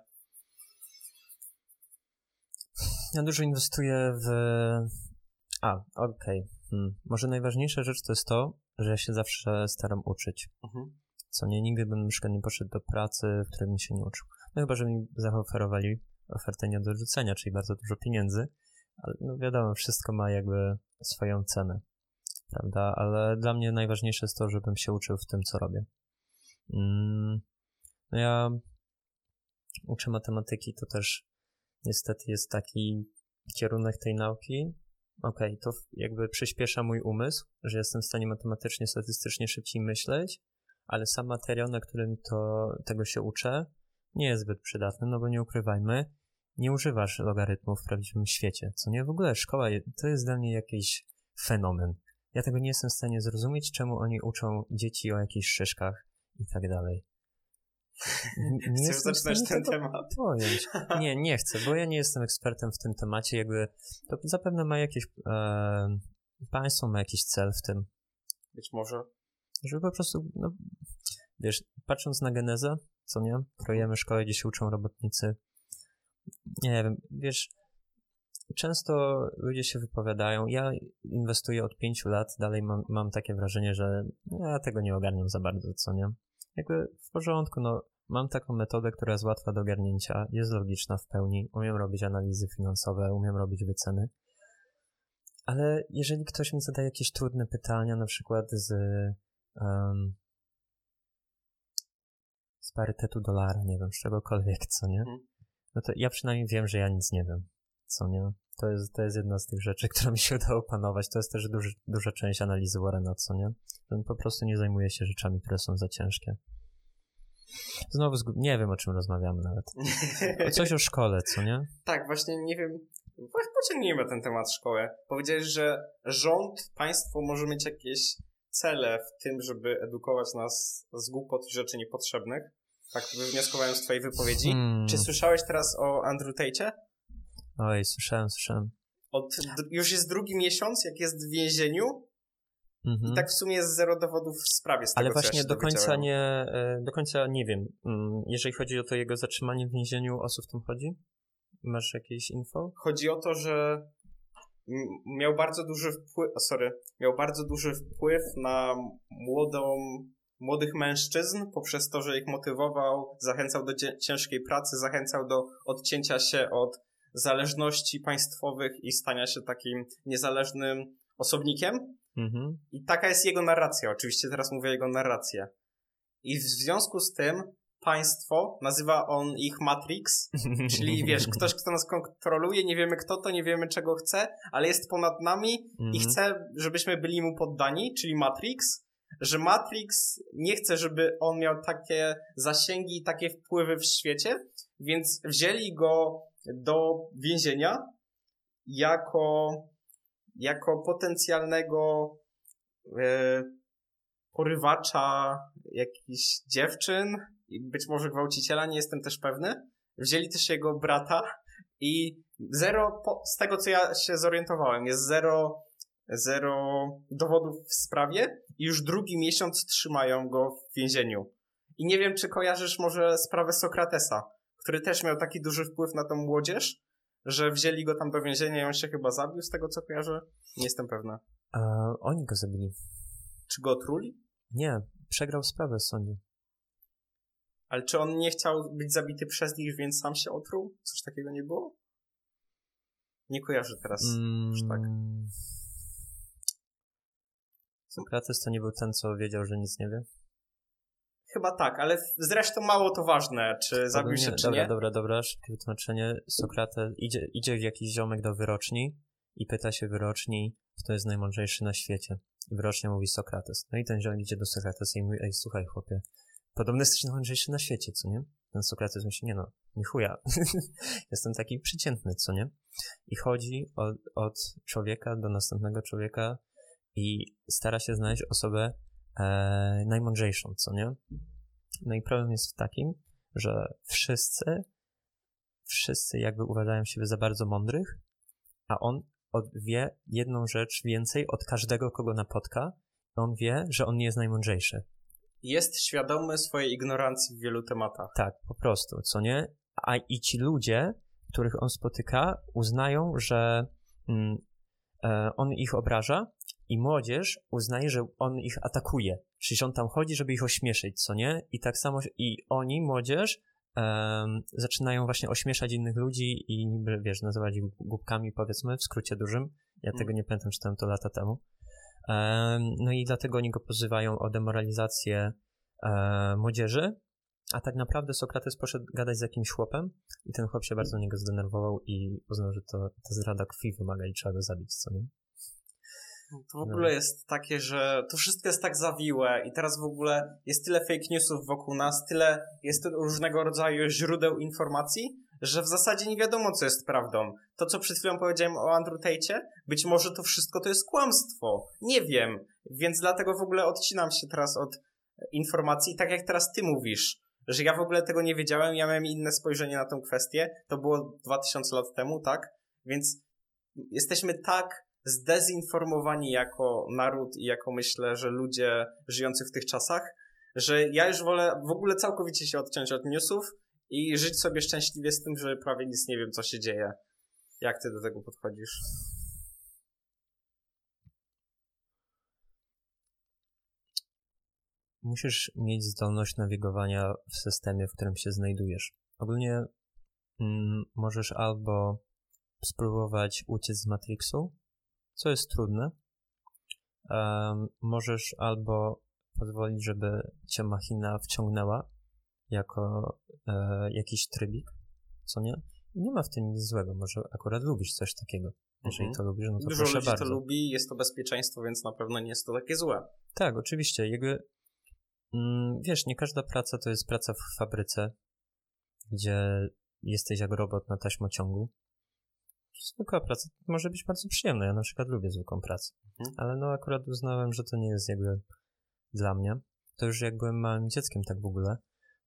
ja dużo inwestuję w... A, okej. Hmm. Może najważniejsza rzecz to jest to, że ja się zawsze staram uczyć. Mhm. Co nie, nigdy bym na przykład nie poszedł do pracy, w której bym się nie uczył. No chyba, że mi zaoferowali ofertę nie do rzucenia, czyli bardzo dużo pieniędzy, ale no wiadomo, wszystko ma jakby swoją cenę, prawda? Ale dla mnie najważniejsze jest to, żebym się uczył w tym, co robię. Mm, no ja uczę matematyki, to też niestety jest taki kierunek tej nauki. Okej, okay, to jakby przyspiesza mój umysł, że jestem w stanie matematycznie, statystycznie szybciej myśleć, ale sam materiał, na którym to, tego się uczę, nie jest zbyt przydatny, no bo nie ukrywajmy, nie używasz logarytmów w prawdziwym świecie. Co nie w ogóle szkoła to jest dla mnie jakiś fenomen. Ja tego nie jestem w stanie zrozumieć, czemu oni uczą dzieci o jakichś szyszkach i tak dalej. Nie Chcesz zaczynać ten temat? Pojąć. Nie, nie chcę, bo ja nie jestem ekspertem w tym temacie. Jakby to zapewne ma jakieś. E, państwo ma jakiś cel w tym. Być może. Żeby po prostu. No, wiesz, patrząc na genezę, co nie? Krojemy szkołę, gdzie się uczą robotnicy. Nie wiem, wiesz. Często ludzie się wypowiadają. Ja inwestuję od pięciu lat, dalej mam, mam takie wrażenie, że ja tego nie ogarniam za bardzo, co nie? Jakby w porządku, no mam taką metodę, która jest łatwa do ogarnięcia, jest logiczna w pełni, umiem robić analizy finansowe, umiem robić wyceny. Ale jeżeli ktoś mi zadaje jakieś trudne pytania, na przykład z, um, z parytetu dolara, nie wiem, z czegokolwiek, co nie? Mhm. No to ja przynajmniej wiem, że ja nic nie wiem, co nie? To jest, to jest jedna z tych rzeczy, która mi się udało opanować. To jest też duży, duża część analizy Warrena, co nie? On po prostu nie zajmuje się rzeczami, które są za ciężkie. Znowu zgub... nie wiem, o czym rozmawiamy nawet. O coś o szkole, co nie? Tak, właśnie nie wiem. Pociągnijmy ten temat szkoły. Powiedziałeś, że rząd, państwo może mieć jakieś cele w tym, żeby edukować nas z głupot i rzeczy niepotrzebnych. Tak wywnioskowałem z twojej wypowiedzi. Hmm. Czy słyszałeś teraz o Andrew Tate'cie? Oj, słyszałem, słyszałem. Od, już jest drugi miesiąc, jak jest w więzieniu Mhm. I tak w sumie jest zero dowodów w sprawie. Z Ale tego, właśnie ja do końca nie, e, do końca nie wiem. Mm, jeżeli chodzi o to jego zatrzymanie w więzieniu, o co w tym chodzi? Masz jakieś info? Chodzi o to, że miał bardzo duży wpływ, sorry, miał bardzo duży wpływ na młodą, młodych mężczyzn poprzez to, że ich motywował, zachęcał do ciężkiej pracy, zachęcał do odcięcia się od zależności państwowych i stania się takim niezależnym osobnikiem. Mhm. I taka jest jego narracja. Oczywiście teraz mówię jego narrację. I w związku z tym państwo, nazywa on ich Matrix, czyli wiesz, ktoś, kto nas kontroluje, nie wiemy kto to, nie wiemy czego chce, ale jest ponad nami mhm. i chce, żebyśmy byli mu poddani, czyli Matrix, że Matrix nie chce, żeby on miał takie zasięgi i takie wpływy w świecie, więc wzięli go do więzienia jako jako potencjalnego e, porywacza jakichś dziewczyn i być może gwałciciela, nie jestem też pewny. Wzięli też jego brata i zero, po, z tego co ja się zorientowałem, jest zero, zero dowodów w sprawie i już drugi miesiąc trzymają go w więzieniu. I nie wiem, czy kojarzysz może sprawę Sokratesa, który też miał taki duży wpływ na tą młodzież że wzięli go tam do więzienia i on się chyba zabił, z tego co kojarzę? Nie jestem pewna. A, oni go zabili. Czy go otruli? Nie, przegrał sprawę w sądzie. Ale czy on nie chciał być zabity przez nich, więc sam się otruł? Coś takiego nie było? Nie kojarzę teraz mm, już tak. Sokrates to nie był ten, co wiedział, że nic nie wie? Chyba tak, ale zresztą mało to ważne, czy zabił się, czy dobra, nie. Dobra, dobra, szybkie wytłumaczenie. Sokrates, idzie, idzie jakiś ziomek do wyroczni i pyta się wyroczni, kto jest najmądrzejszy na świecie. I wyrocznia mówi Sokrates. No i ten ziomek idzie do Sokratesa i mówi, ej, słuchaj chłopie, podobno jesteś najmądrzejszy na świecie, co nie? Ten Sokrates myśli, nie no, nie chuja. Jestem taki przeciętny, co nie? I chodzi od, od człowieka do następnego człowieka i stara się znaleźć osobę, e, najmądrzejszą, co nie? No i problem jest w takim, że wszyscy, wszyscy jakby uważają siebie za bardzo mądrych, a on wie jedną rzecz więcej od każdego, kogo napotka. On wie, że on nie jest najmądrzejszy. Jest świadomy swojej ignorancji w wielu tematach. Tak, po prostu, co nie? A i ci ludzie, których on spotyka, uznają, że mm, e, on ich obraża, I młodzież uznaje, że on ich atakuje. Czyli on tam chodzi, żeby ich ośmieszyć, co nie? I tak samo, i oni, młodzież, um, zaczynają właśnie ośmieszać innych ludzi i niby, wiesz, nazywać ich głupkami, powiedzmy, w skrócie dużym. Ja mm. tego nie pamiętam, czytałem to lata temu. Um, no i dlatego oni go pozywają o demoralizację um, młodzieży, a tak naprawdę Sokrates poszedł gadać z jakimś chłopem i ten chłop się bardzo niego zdenerwował i uznał, że to, to zrada krwi wymaga i trzeba go zabić, co nie? To w ogóle no. jest takie, że to wszystko jest tak zawiłe i teraz w ogóle jest tyle fake newsów wokół nas, tyle jest różnego rodzaju źródeł informacji, że w zasadzie nie wiadomo, co jest prawdą. To, co przed chwilą powiedziałem o Andrew Tate, być może to wszystko to jest kłamstwo. Nie wiem. Więc dlatego w ogóle odcinam się teraz od informacji, tak jak teraz ty mówisz, że ja w ogóle tego nie wiedziałem, ja miałem inne spojrzenie na tę kwestię. To było 2000 lat temu, tak? Więc jesteśmy tak zdezinformowani jako naród i jako myślę, że ludzie żyjący w tych czasach, że ja już wolę w ogóle całkowicie się odciąć od newsów i żyć sobie szczęśliwie z tym, że prawie nic nie wiem, co się dzieje. Jak ty do tego podchodzisz? Musisz mieć zdolność nawigowania w systemie, w którym się znajdujesz. Ogólnie mm, możesz albo spróbować uciec z Matrixu, co jest trudne. Um, możesz albo pozwolić, żeby cię machina wciągnęła jako e, jakiś trybik, co nie? I nie ma w tym nic złego, może akurat lubisz coś takiego. Jeżeli mhm. to lubisz, no to Dużo proszę ludzi bardzo. to lubi, jest to bezpieczeństwo, więc na pewno nie jest to takie złe. Tak, oczywiście. Jakby, mm, wiesz, nie każda praca to jest praca w fabryce, gdzie jesteś jak robot na taśmociągu zwykła praca może być bardzo przyjemna. Ja na przykład lubię zwykłą pracę. Mhm. Ale no akurat uznałem, że to nie jest jakby dla mnie. To już jak byłem małym dzieckiem tak w ogóle,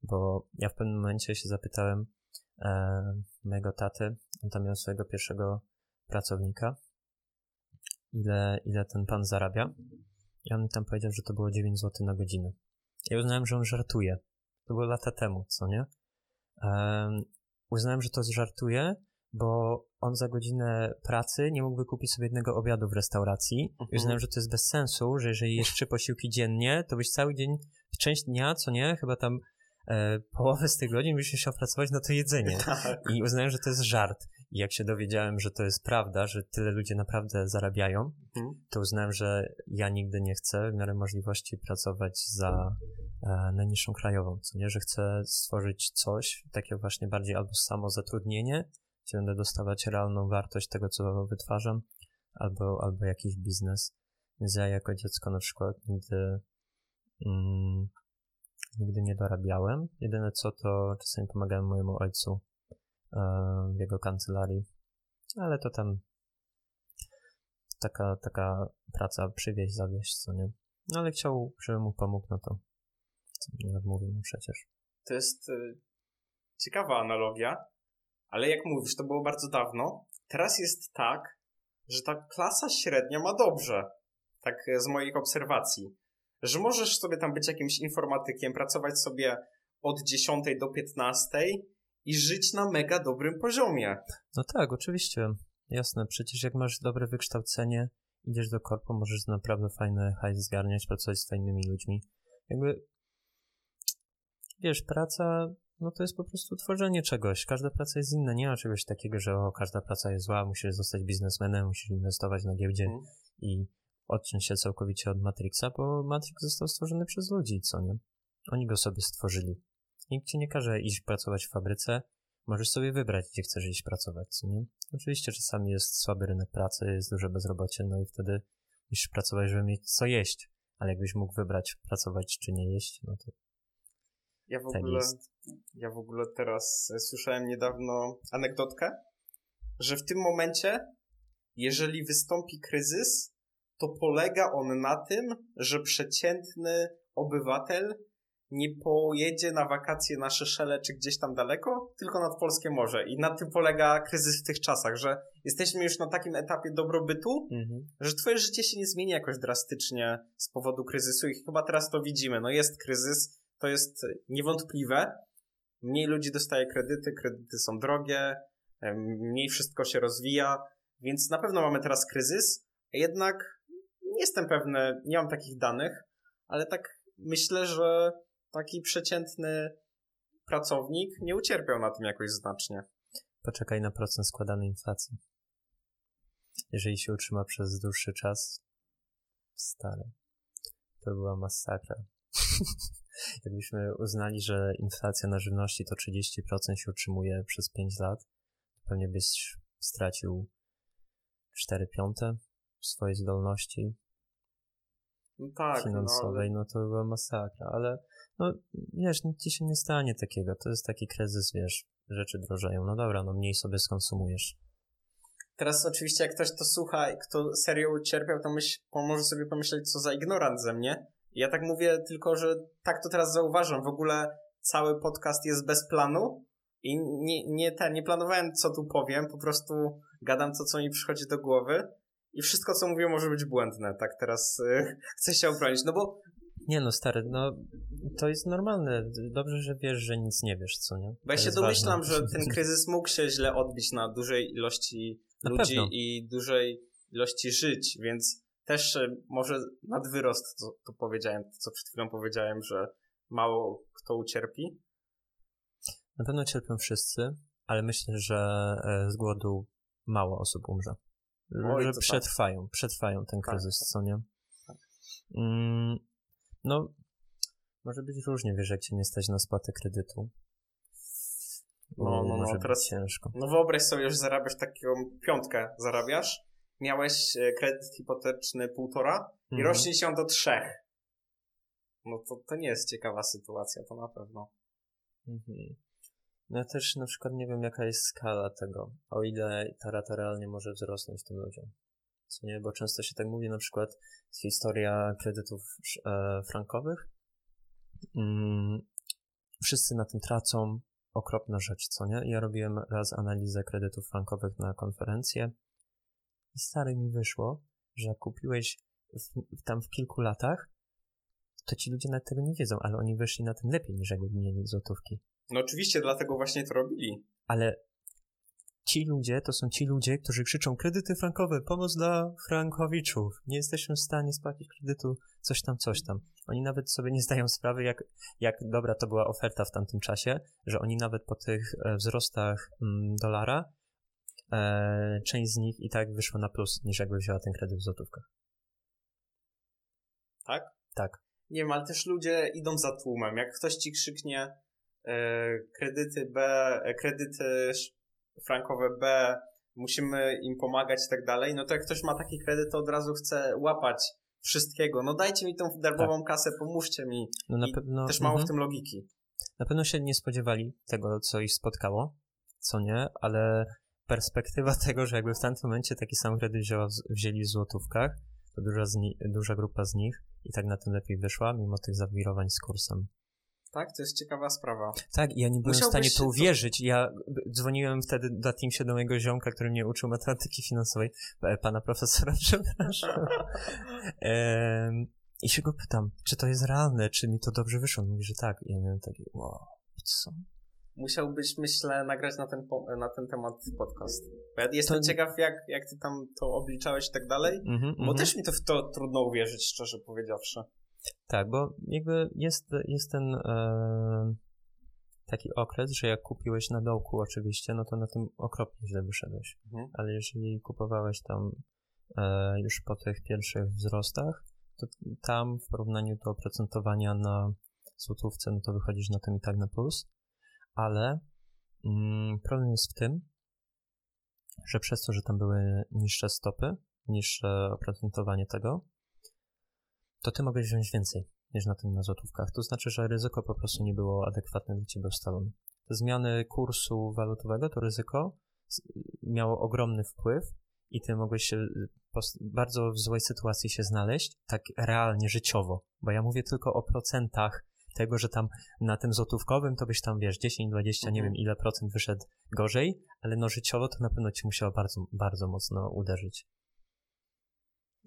bo ja w pewnym momencie się zapytałem e, mojego taty, on tam miał swojego pierwszego pracownika, ile, ile ten pan zarabia. I on mi tam powiedział, że to było 9 zł na godzinę. Ja uznałem, że on żartuje. To było lata temu, co nie? E, uznałem, że to żartuje, bo on za godzinę pracy nie mógłby kupić sobie jednego obiadu w restauracji. Mhm. I uznałem, że to jest bez sensu, że jeżeli jesz trzy posiłki dziennie, to byś cały dzień, część dnia, co nie, chyba tam e, połowę z tych godzin byś musiał pracować na to jedzenie. Tak. I uznałem, że to jest żart. I jak się dowiedziałem, że to jest prawda, że tyle ludzie naprawdę zarabiają, mhm. to uznałem, że ja nigdy nie chcę w miarę możliwości pracować za e, najniższą krajową, co nie, że chcę stworzyć coś, takie właśnie bardziej albo samo zatrudnienie, gdzie będę dostawać realną wartość tego, co wytwarzam, albo, albo jakiś biznes. Więc ja jako dziecko na przykład nigdy, mm, nigdy nie dorabiałem. Jedyne co, to czasami pomagałem mojemu ojcu e, w jego kancelarii, ale to tam taka, taka praca przywieźć, zawieźć, co nie. No ale chciał, żebym mu pomógł, no to nie odmówił mu przecież. To jest y, ciekawa analogia, ale jak mówisz, to było bardzo dawno. Teraz jest tak, że ta klasa średnia ma dobrze. Tak z moich obserwacji. Że możesz sobie tam być jakimś informatykiem, pracować sobie od 10 do 15 i żyć na mega dobrym poziomie. No tak, oczywiście. Jasne, przecież jak masz dobre wykształcenie, idziesz do korpo, możesz naprawdę fajne hajs zgarniać, pracować z fajnymi ludźmi. Jakby, wiesz, praca no to jest po prostu tworzenie czegoś. Każda praca jest inna. Nie ma czegoś takiego, że o, każda praca jest zła, musisz zostać biznesmenem, musisz inwestować na giełdzie mm. i odciąć się całkowicie od Matrixa, bo Matrix został stworzony przez ludzi, co nie? Oni go sobie stworzyli. Nikt ci nie każe iść pracować w fabryce, możesz sobie wybrać, gdzie chcesz iść pracować, co nie? Oczywiście czasami jest słaby rynek pracy, jest duże bezrobocie, no i wtedy musisz pracować, żeby mieć co jeść. Ale jakbyś mógł wybrać pracować czy nie jeść, no to ja w tak ogóle, ja w ogóle teraz słyszałem niedawno anegdotkę, że w tym momencie, jeżeli wystąpi kryzys, to polega on na tym, że przeciętny obywatel nie pojedzie na wakacje na Szeszele czy gdzieś tam daleko, tylko nad polskie morze. I na tym polega kryzys w tych czasach, że jesteśmy już na takim etapie dobrobytu, mhm. że twoje życie się nie zmieni jakoś drastycznie z powodu kryzysu i chyba teraz to widzimy. No jest kryzys, to jest niewątpliwe. Mniej ludzi dostaje kredyty, kredyty są drogie, mniej wszystko się rozwija, więc na pewno mamy teraz kryzys, jednak nie jestem pewny, nie mam takich danych, ale tak myślę, że taki przeciętny pracownik nie ucierpiał na tym jakoś znacznie. Poczekaj na procent składanej inflacji. Jeżeli się utrzyma przez dłuższy czas, stary, to była masakra. Jakbyśmy uznali, że inflacja na żywności to 30% się utrzymuje przez 5 lat, pewnie byś stracił 4 piąte swojej zdolności no tak, finansowej, no, no to była masakra, ale no wiesz, nic ci się nie stanie takiego, to jest taki kryzys, wiesz, rzeczy drożeją, no dobra, no mniej sobie skonsumujesz. Teraz oczywiście jak ktoś to słucha i kto serio ucierpiał, to myśl, może sobie pomyśleć, co za ignorant ze mnie. Ja tak mówię tylko, że tak to teraz zauważam. W ogóle cały podcast jest bez planu i nie, nie, nie planowałem, co tu powiem, po prostu gadam to, co mi przychodzi do głowy i wszystko, co mówię, może być błędne. Tak teraz y, chcę się obronić, no bo nie no, stary, no to jest normalne. Dobrze, że wiesz, że nic nie wiesz, co nie? Bo ja się domyślam, ważne. że ten kryzys mógł się źle odbić na dużej ilości na ludzi pewno. i dużej ilości żyć, więc też e, może nadwyrost, to, to powiedziałem, to co przed chwilą powiedziałem, że mało kto ucierpi. Na pewno cierpią wszyscy, ale myślę, że e, z głodu mało osób umrze. Oj, że tak. przetrwają, tak. przetrwają ten tak, kryzys, tak, co nie? Tak. Mm, no, może być różnie, wiesz, jak cię nie stać na spłatę kredytu. No, no, no, może teraz ciężko. No wyobraź sobie, że zarabiasz taką piątkę, zarabiasz, miałeś e, kredyt hipoteczny półtora mhm. i rośnie się do trzech. No to, to nie jest ciekawa sytuacja, to na pewno. Mhm. No ja też na przykład nie wiem, jaka jest skala tego, o ile ta rata realnie może wzrosnąć tym ludziom. Co nie, bo często się tak mówi, na przykład historia kredytów e, frankowych. Mm, wszyscy na tym tracą, okropna rzecz, co nie? Ja robiłem raz analizę kredytów frankowych na konferencję i stary mi wyszło, że kupiłeś w, tam w kilku latach, to ci ludzie nawet tego nie wiedzą, ale oni wyszli na tym lepiej niż jakby mieli złotówki. No oczywiście, dlatego właśnie to robili. Ale ci ludzie to są ci ludzie, którzy krzyczą kredyty frankowe, pomoc dla frankowiczów, nie jesteśmy w stanie spłacić kredytu, coś tam, coś tam. Oni nawet sobie nie zdają sprawy, jak, jak dobra to była oferta w tamtym czasie, że oni nawet po tych e, wzrostach mm, dolara, e, część z nich i tak wyszła na plus, niż jakby wzięła ten kredyt w złotówkach. Tak? Tak. Nie wiem, ale też ludzie idą za tłumem. Jak ktoś ci krzyknie e, kredyty B, e, kredyty frankowe B, musimy im pomagać i tak dalej, no to jak ktoś ma taki kredyt, to od razu chce łapać wszystkiego. No dajcie mi tą darmową tak. kasę, pomóżcie mi. No na pewno. Też mało w mhm. tym logiki. Na pewno się nie spodziewali tego, co ich spotkało, co nie, ale perspektywa tego, że jakby w tamtym momencie taki sam kredyt wzięła, wzięli w złotówkach, to duża, duża grupa z nich i tak na tym lepiej wyszła, mimo tych zawirowań z kursem. Tak, to jest ciekawa sprawa. Tak, ja nie byłem Musiałbyś w stanie to uwierzyć. Ja dzwoniłem wtedy na Teamsie do mojego ziomka, który mnie uczył matematyki finansowej, e, pana profesora, przepraszam. I się go pytam, czy to jest realne, czy mi to dobrze wyszło. On mówi, że tak. I ja miałem taki, wow, co? Musiałbyś, myślę, nagrać na ten, na ten temat podcast. Bo ja jestem to... ciekaw, jak, jak ty tam to obliczałeś i tak dalej, mm -hmm, bo mm -hmm. też mi to w to trudno uwierzyć, szczerze powiedziawszy. Tak, bo jakby jest, jest ten e, taki okres, że jak kupiłeś na dołku oczywiście, no to na tym okropnie źle wyszedłeś. Mhm. Ale jeżeli kupowałeś tam e, już po tych pierwszych wzrostach, to tam w porównaniu do oprocentowania na złotówce, no to wychodzisz na tym i tak na plus. Ale mm, problem jest w tym, że przez to, że tam były niższe stopy, niższe oprocentowanie tego, to ty mogłeś wziąć więcej niż na tym na złotówkach. To znaczy, że ryzyko po prostu nie było adekwatne dla ciebie ustalone. Te zmiany kursu walutowego, to ryzyko miało ogromny wpływ i ty mogłeś się bardzo w złej sytuacji się znaleźć, tak realnie, życiowo. Bo ja mówię tylko o procentach tego, że tam na tym złotówkowym to byś tam, wiesz, 10, 20, mhm. nie wiem ile procent wyszedł gorzej, ale no życiowo to na pewno ci musiało bardzo, bardzo mocno uderzyć.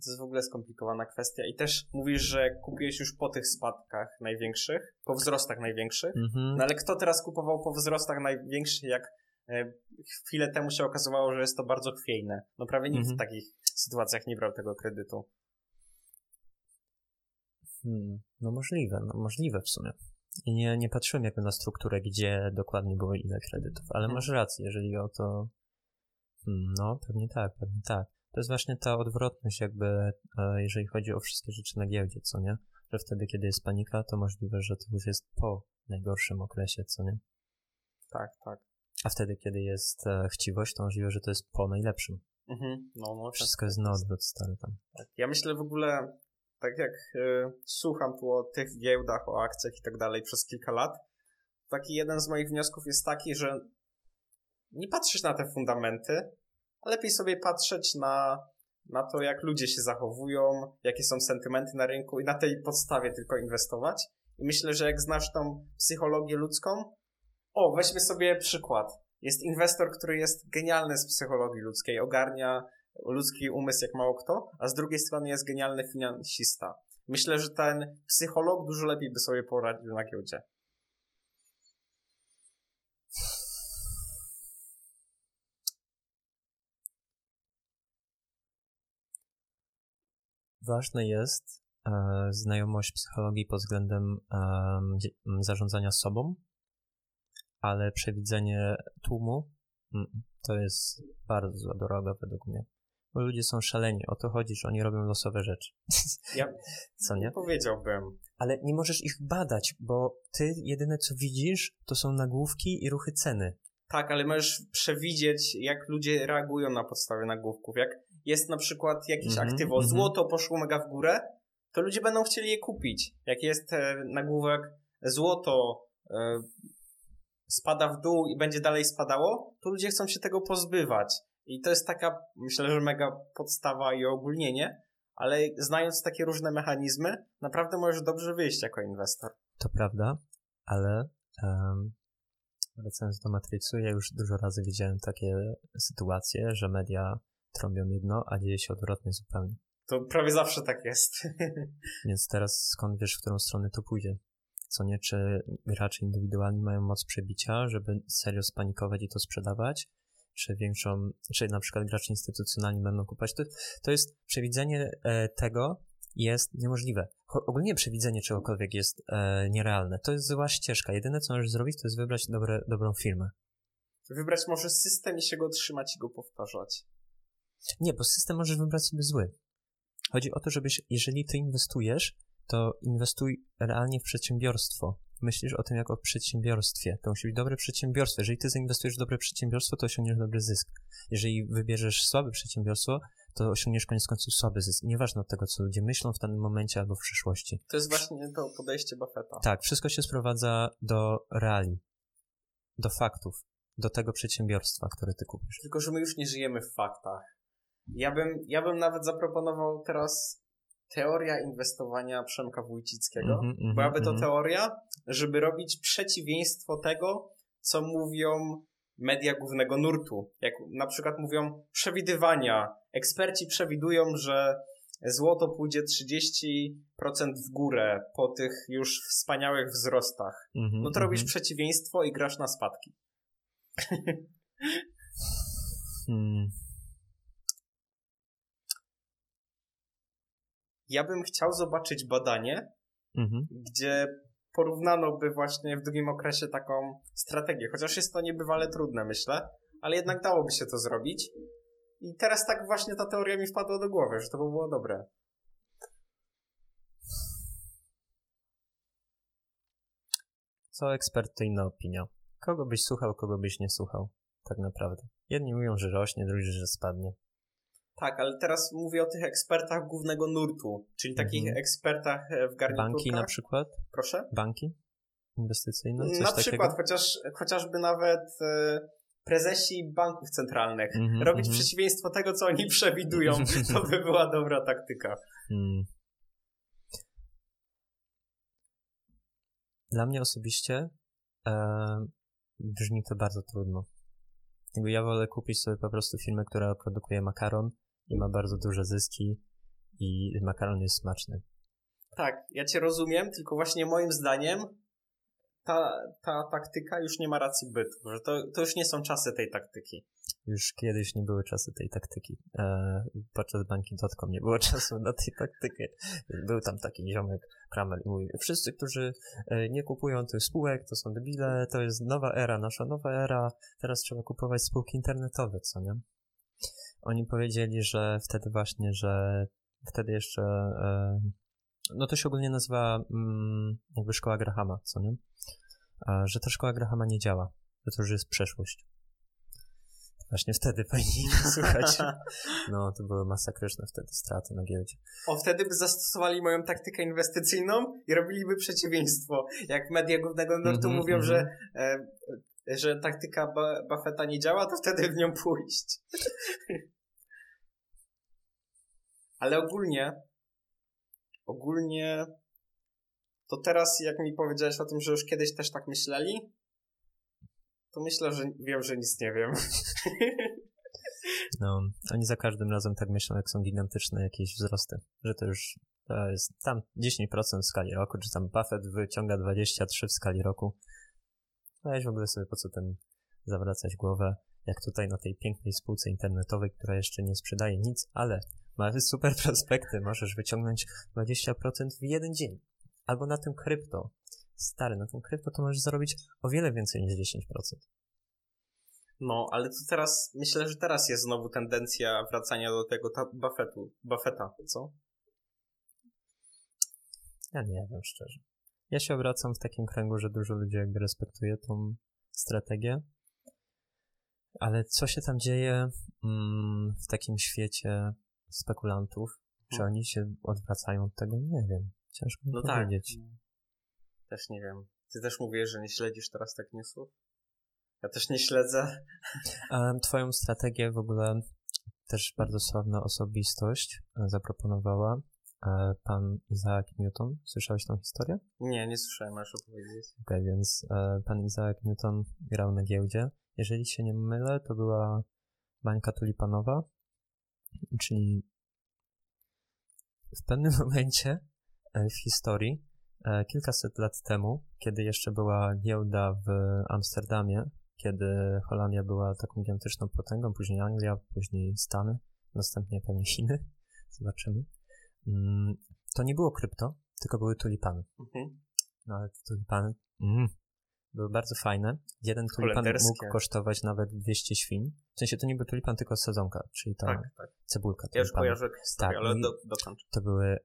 To jest w ogóle skomplikowana kwestia. I też mówisz, że kupiłeś już po tych spadkach największych, po wzrostach największych. Mm-hmm. No ale kto teraz kupował po wzrostach największych, jak e, chwilę temu się okazywało, że jest to bardzo chwiejne. No prawie nikt w takich sytuacjach nie brał tego kredytu. Hmm, no możliwe, no możliwe w sumie. I nie, nie patrzyłem jakby na strukturę, gdzie dokładnie było ile kredytów, ale Mhm. masz rację, jeżeli o to... Hmm, no, pewnie tak, pewnie tak. To jest właśnie ta odwrotność jakby, e, jeżeli chodzi o wszystkie rzeczy na giełdzie, co nie? Że wtedy, kiedy jest panika, to możliwe, że to już jest po najgorszym okresie, co nie? Tak, tak. A wtedy, kiedy jest e, chciwość, to możliwe, że to jest po najlepszym. Mhm. No, no, tak. Wszystko jest na odwrót stary tam. Tak. Ja myślę w ogóle, tak jak y, słucham tu o tych giełdach, o akcjach i tak dalej przez kilka lat, taki jeden z moich wniosków jest taki, że nie patrzeć na te fundamenty, a lepiej sobie patrzeć na, na to, jak ludzie się zachowują, jakie są sentymenty na rynku i na tej podstawie tylko inwestować. I myślę, że jak znasz tą psychologię ludzką, o, weźmy sobie przykład. Jest inwestor, który jest genialny z psychologii ludzkiej, ogarnia ludzki umysł jak mało kto, a z drugiej strony jest genialny finansista. Myślę, że ten psycholog dużo lepiej by sobie poradził na giełdzie. Ważne jest e, znajomość psychologii pod względem m, zarządzania sobą, ale przewidzenie tłumu mm, to jest bardzo droga według mnie. Bo ludzie są szaleni, o to chodzi, że oni robią losowe rzeczy. Ja Co nie? powiedziałbym. Ale nie możesz ich badać, bo ty jedyne co widzisz, to są nagłówki i ruchy ceny. Tak, ale możesz przewidzieć, jak ludzie reagują na podstawie nagłówków. Jak jest na przykład jakieś Mhm, aktywo, mhm. złoto poszło mega w górę, to ludzie będą chcieli je kupić. Jak jest e, nagłówek złoto e, spada w dół i będzie dalej spadało, to ludzie chcą się tego pozbywać. I to jest taka, myślę, że mega podstawa i ogólnienie, ale znając takie różne mechanizmy, naprawdę możesz dobrze wyjść jako inwestor. To prawda, ale em, wracając do Matrixu, ja już dużo razy widziałem takie sytuacje, że media trąbią jedno, a dzieje się odwrotnie zupełnie. To prawie zawsze tak jest. Więc teraz skąd wiesz, w którą stronę to pójdzie? Co nie, czy gracze indywidualni mają moc przebicia, żeby serio spanikować i to sprzedawać? Czy większą, czy na przykład gracze instytucjonalni będą kupować? To, to jest przewidzenie e, tego jest niemożliwe. Ogólnie przewidzenie czegokolwiek jest e, nierealne. To jest zła ścieżka. Jedyne, co możesz zrobić, to jest wybrać dobre, dobrą firmę. Wybrać może system i się go trzymać i go powtarzać. Nie, bo system możesz wybrać sobie zły. Chodzi o to, żebyś, jeżeli ty inwestujesz, to inwestuj realnie w przedsiębiorstwo. Myślisz o tym jako o przedsiębiorstwie. To musi być dobre przedsiębiorstwo. Jeżeli ty zainwestujesz w dobre przedsiębiorstwo, to osiągniesz dobry zysk. Jeżeli wybierzesz słabe przedsiębiorstwo, to osiągniesz koniec końców słaby zysk. Nieważne od tego, co ludzie myślą w danym momencie albo w przyszłości. To jest właśnie to podejście Buffetta. Tak, wszystko się sprowadza do reali, do faktów, do tego przedsiębiorstwa, które ty kupisz. Tylko, że my już nie żyjemy w faktach. Ja bym, ja bym nawet zaproponował teraz teoria inwestowania Przemka Wójcickiego. Mhm, mhm, Byłaby to mhm. teoria, żeby robić przeciwieństwo tego, co mówią media głównego nurtu. Jak na przykład mówią przewidywania. Eksperci przewidują, że złoto pójdzie 30% w górę po tych już wspaniałych wzrostach. Mhm, No to robisz mhm. przeciwieństwo i grasz na spadki. Hmm. Ja bym chciał zobaczyć badanie, Mhm. gdzie porównano by właśnie w długim okresie taką strategię. Chociaż jest to niebywale trudne, myślę, ale jednak dałoby się to zrobić. I teraz tak właśnie ta teoria mi wpadła do głowy, że to by było dobre. Co ekspert to inna opinia. Kogo byś słuchał, kogo byś nie słuchał. Tak naprawdę. Jedni mówią, że rośnie, drudzy, że spadnie. Tak, ale teraz mówię o tych ekspertach głównego nurtu, czyli takich Mhm. ekspertach e, w garniturkach. Banki na przykład? Proszę? Banki inwestycyjne? Coś na takiego? przykład, chociaż, chociażby nawet e, prezesi banków centralnych. Mhm, Robić mhm. przeciwieństwo tego, co oni przewidują, to by była dobra taktyka. Hmm. Dla mnie osobiście e, brzmi to bardzo trudno. Jakby ja wolę kupić sobie po prostu firmę, która produkuje makaron i ma bardzo duże zyski i makaron jest smaczny. Tak, ja cię rozumiem, tylko właśnie moim zdaniem ta, ta taktyka już nie ma racji bytu, że to, to już nie są czasy tej taktyki. Już kiedyś nie były czasy tej taktyki. E, podczas banki.com nie było czasu na tej taktyki. Był tam taki ziomek Kramer i mówi, wszyscy, którzy e, nie kupują tych spółek, to są debile, to jest nowa era, nasza nowa era, teraz trzeba kupować spółki internetowe, co nie? Oni powiedzieli, że wtedy właśnie, że wtedy jeszcze e, no to się ogólnie nazywa mm, jakby szkoła Grahama, co nie? A, że ta szkoła Grahama nie działa, że to już jest przeszłość. Właśnie wtedy powinni słuchać. No, to były masakryczne wtedy straty na giełdzie. O, wtedy by zastosowali moją taktykę inwestycyjną i robiliby przeciwieństwo. Jak media głównego nurtu mm-hmm, mówią, mm-hmm. że, e, że taktyka Buffetta nie działa, to wtedy w nią pójść. Ale ogólnie ogólnie to teraz, jak mi powiedziałeś o tym, że już kiedyś też tak myśleli, to myślę, że wiem, że nic nie wiem. No, oni za każdym razem tak myślą, jak są gigantyczne jakieś wzrosty, że to już to jest tam 10% w skali roku, czy tam Buffett wyciąga 23 w skali roku. Weź w ogóle sobie po co ten zawracać głowę, jak tutaj na tej pięknej spółce internetowej, która jeszcze nie sprzedaje nic, ale Masz super prospekty, możesz wyciągnąć 20% w jeden dzień. Albo na tym krypto. Stary, na tym krypto to możesz zarobić o wiele więcej niż 10%. No, ale to teraz, myślę, że teraz jest znowu tendencja wracania do tego ta Buffettu, Buffetta, co? Ja nie wiem, szczerze. Ja się obracam w takim kręgu, że dużo ludzi jakby respektuje tą strategię, ale co się tam dzieje mm, w takim świecie spekulantów. Czy hmm. oni się odwracają od tego? Nie wiem. Ciężko no tak. powiedzieć. Tak. Też nie wiem. Ty też mówisz, że nie śledzisz teraz tak newsów? Ja też nie śledzę. Twoją strategię w ogóle też bardzo sławna osobistość zaproponowała. E, pan Isaac Newton. Słyszałeś tą historię? Nie, nie słyszałem, masz opowiedzieć. Okej, okay, więc e, pan Isaac Newton grał na giełdzie. Jeżeli się nie mylę, to była bańka tulipanowa Czyli w pewnym momencie e, w historii, kilkaset lat temu, kiedy jeszcze była giełda w Amsterdamie, kiedy Holandia była taką gigantyczną potęgą, później Anglia, później Stany, następnie pewnie Chiny, zobaczymy, to nie było krypto, tylko były tulipany. Mhm. No ale te tulipany, mm, były bardzo fajne. Jeden tulipan mógł kosztować nawet 200 świń. W sensie to nie był tulipan, tylko sezonka, czyli ta tak, tak. cebulka. Ja już kojarzę historię, tak, ale do. To były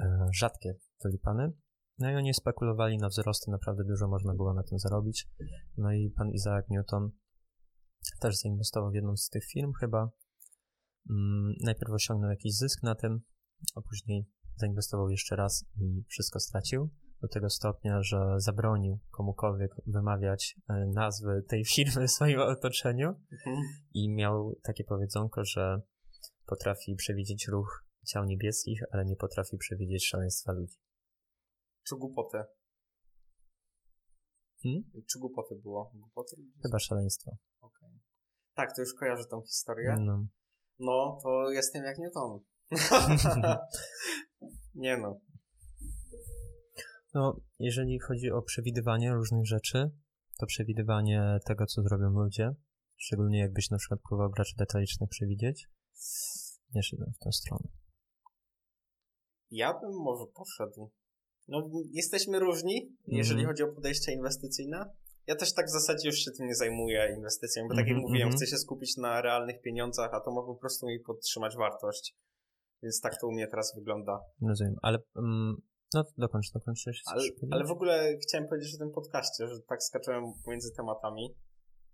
e, rzadkie tulipany. No i oni spekulowali na wzrosty, naprawdę dużo można było na tym zarobić. No i pan Isaac Newton też zainwestował w jedną z tych firm chyba. Mm, najpierw osiągnął jakiś zysk na tym, a później zainwestował jeszcze raz i wszystko stracił do tego stopnia, że zabronił komukolwiek wymawiać e, nazwy tej firmy w swoim otoczeniu mhm. i miał takie powiedzonko, że potrafi przewidzieć ruch ciał niebieskich, ale nie potrafi przewidzieć szaleństwa ludzi. Czy głupotę? Hmm? Czy głupoty było? Głupoty? Chyba szaleństwo. Okay. Tak, to już kojarzę tą historię. No. no, to jestem jak Newton. nie no, no, jeżeli chodzi o przewidywanie różnych rzeczy, to przewidywanie tego, co zrobią ludzie, szczególnie jakbyś na przykład próbował graczy detalicznych przewidzieć, nie szedłem w tę stronę. Ja bym może poszedł. No, jesteśmy różni, jeżeli mm. chodzi o podejście inwestycyjne. Ja też tak w zasadzie już się tym nie zajmuję inwestycjami, bo tak jak mm -hmm, mówiłem, mm -hmm. chcę się skupić na realnych pieniądzach, a to ma po prostu mi podtrzymać wartość. Więc tak to u mnie teraz wygląda. Rozumiem, ale um, no, dokończ, dokończ. Ale, ale w ogóle chciałem powiedzieć o tym podcaście, że tak skaczyłem pomiędzy tematami.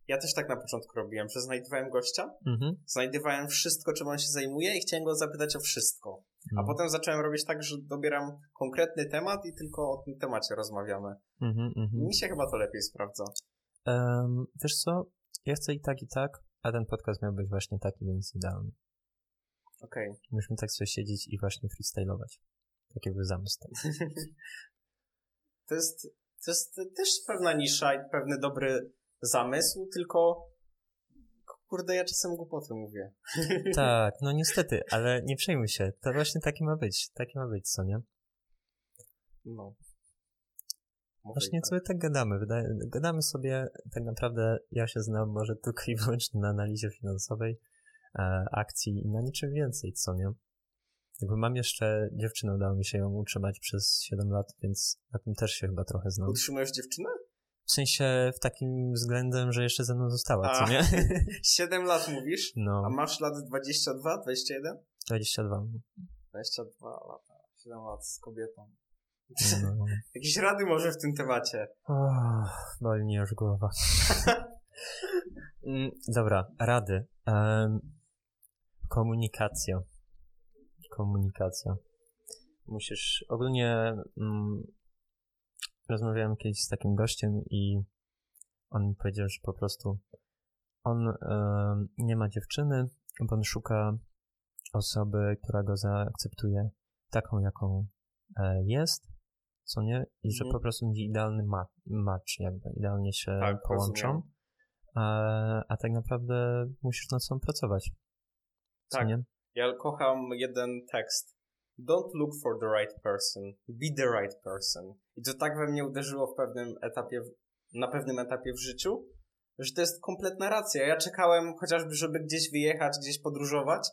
Ja też tak na początku robiłem, że znajdowałem gościa, mhm. znajdowałem wszystko, czym on się zajmuje i chciałem go zapytać o wszystko. A mhm. potem zacząłem robić tak, że dobieram konkretny temat i tylko o tym temacie rozmawiamy. Mhm, mhm. Mi się chyba to lepiej sprawdza. Um, wiesz co? Ja chcę i tak, i tak, a ten podcast miał być właśnie taki, więc idealny. Okej. Okay. Musimy tak sobie siedzieć i właśnie freestylować. Taki był zamysł. to, jest, to jest też pewna nisza i pewny dobry zamysł, tylko kurde, ja czasem głupoty mówię. Tak, no niestety, ale nie przejmuj się. To właśnie taki ma być. Taki ma być, co nie? No. Właśnie co my tak gadamy? Wydaje, gadamy sobie, tak naprawdę ja się znam może tylko i wyłącznie na analizie finansowej akcji i na niczym więcej, co nie? Jakby mam jeszcze dziewczynę, udało mi się ją utrzymać przez 7 lat, więc na tym też się chyba trochę znam. Utrzymujesz dziewczynę? W sensie w takim względem, że jeszcze ze mną została, A. co nie? 7 lat mówisz? No, A masz lat 22, 21? 22. 22 lata, 7 lat z kobietą. No. Jakieś rady może w tym temacie? Oh, boli mnie już głowa. Dobra, rady. Em, komunikacja. Komunikacja. Musisz, ogólnie mm, rozmawiałem kiedyś z takim gościem i on mi powiedział, że po prostu on em, nie ma dziewczyny, bo on szuka osoby, która go zaakceptuje taką, jaką e, jest, co nie? I że Mhm. po prostu będzie idealny ma- match, jakby idealnie się Tak, połączą. A, a tak naprawdę musisz nad sobą pracować. Tak. nie? Ja kocham jeden tekst. Don't look for the right person. Be the right person. I to tak we mnie uderzyło w pewnym etapie, na pewnym etapie w życiu, że to jest kompletna racja. Ja czekałem chociażby, żeby gdzieś wyjechać, gdzieś podróżować,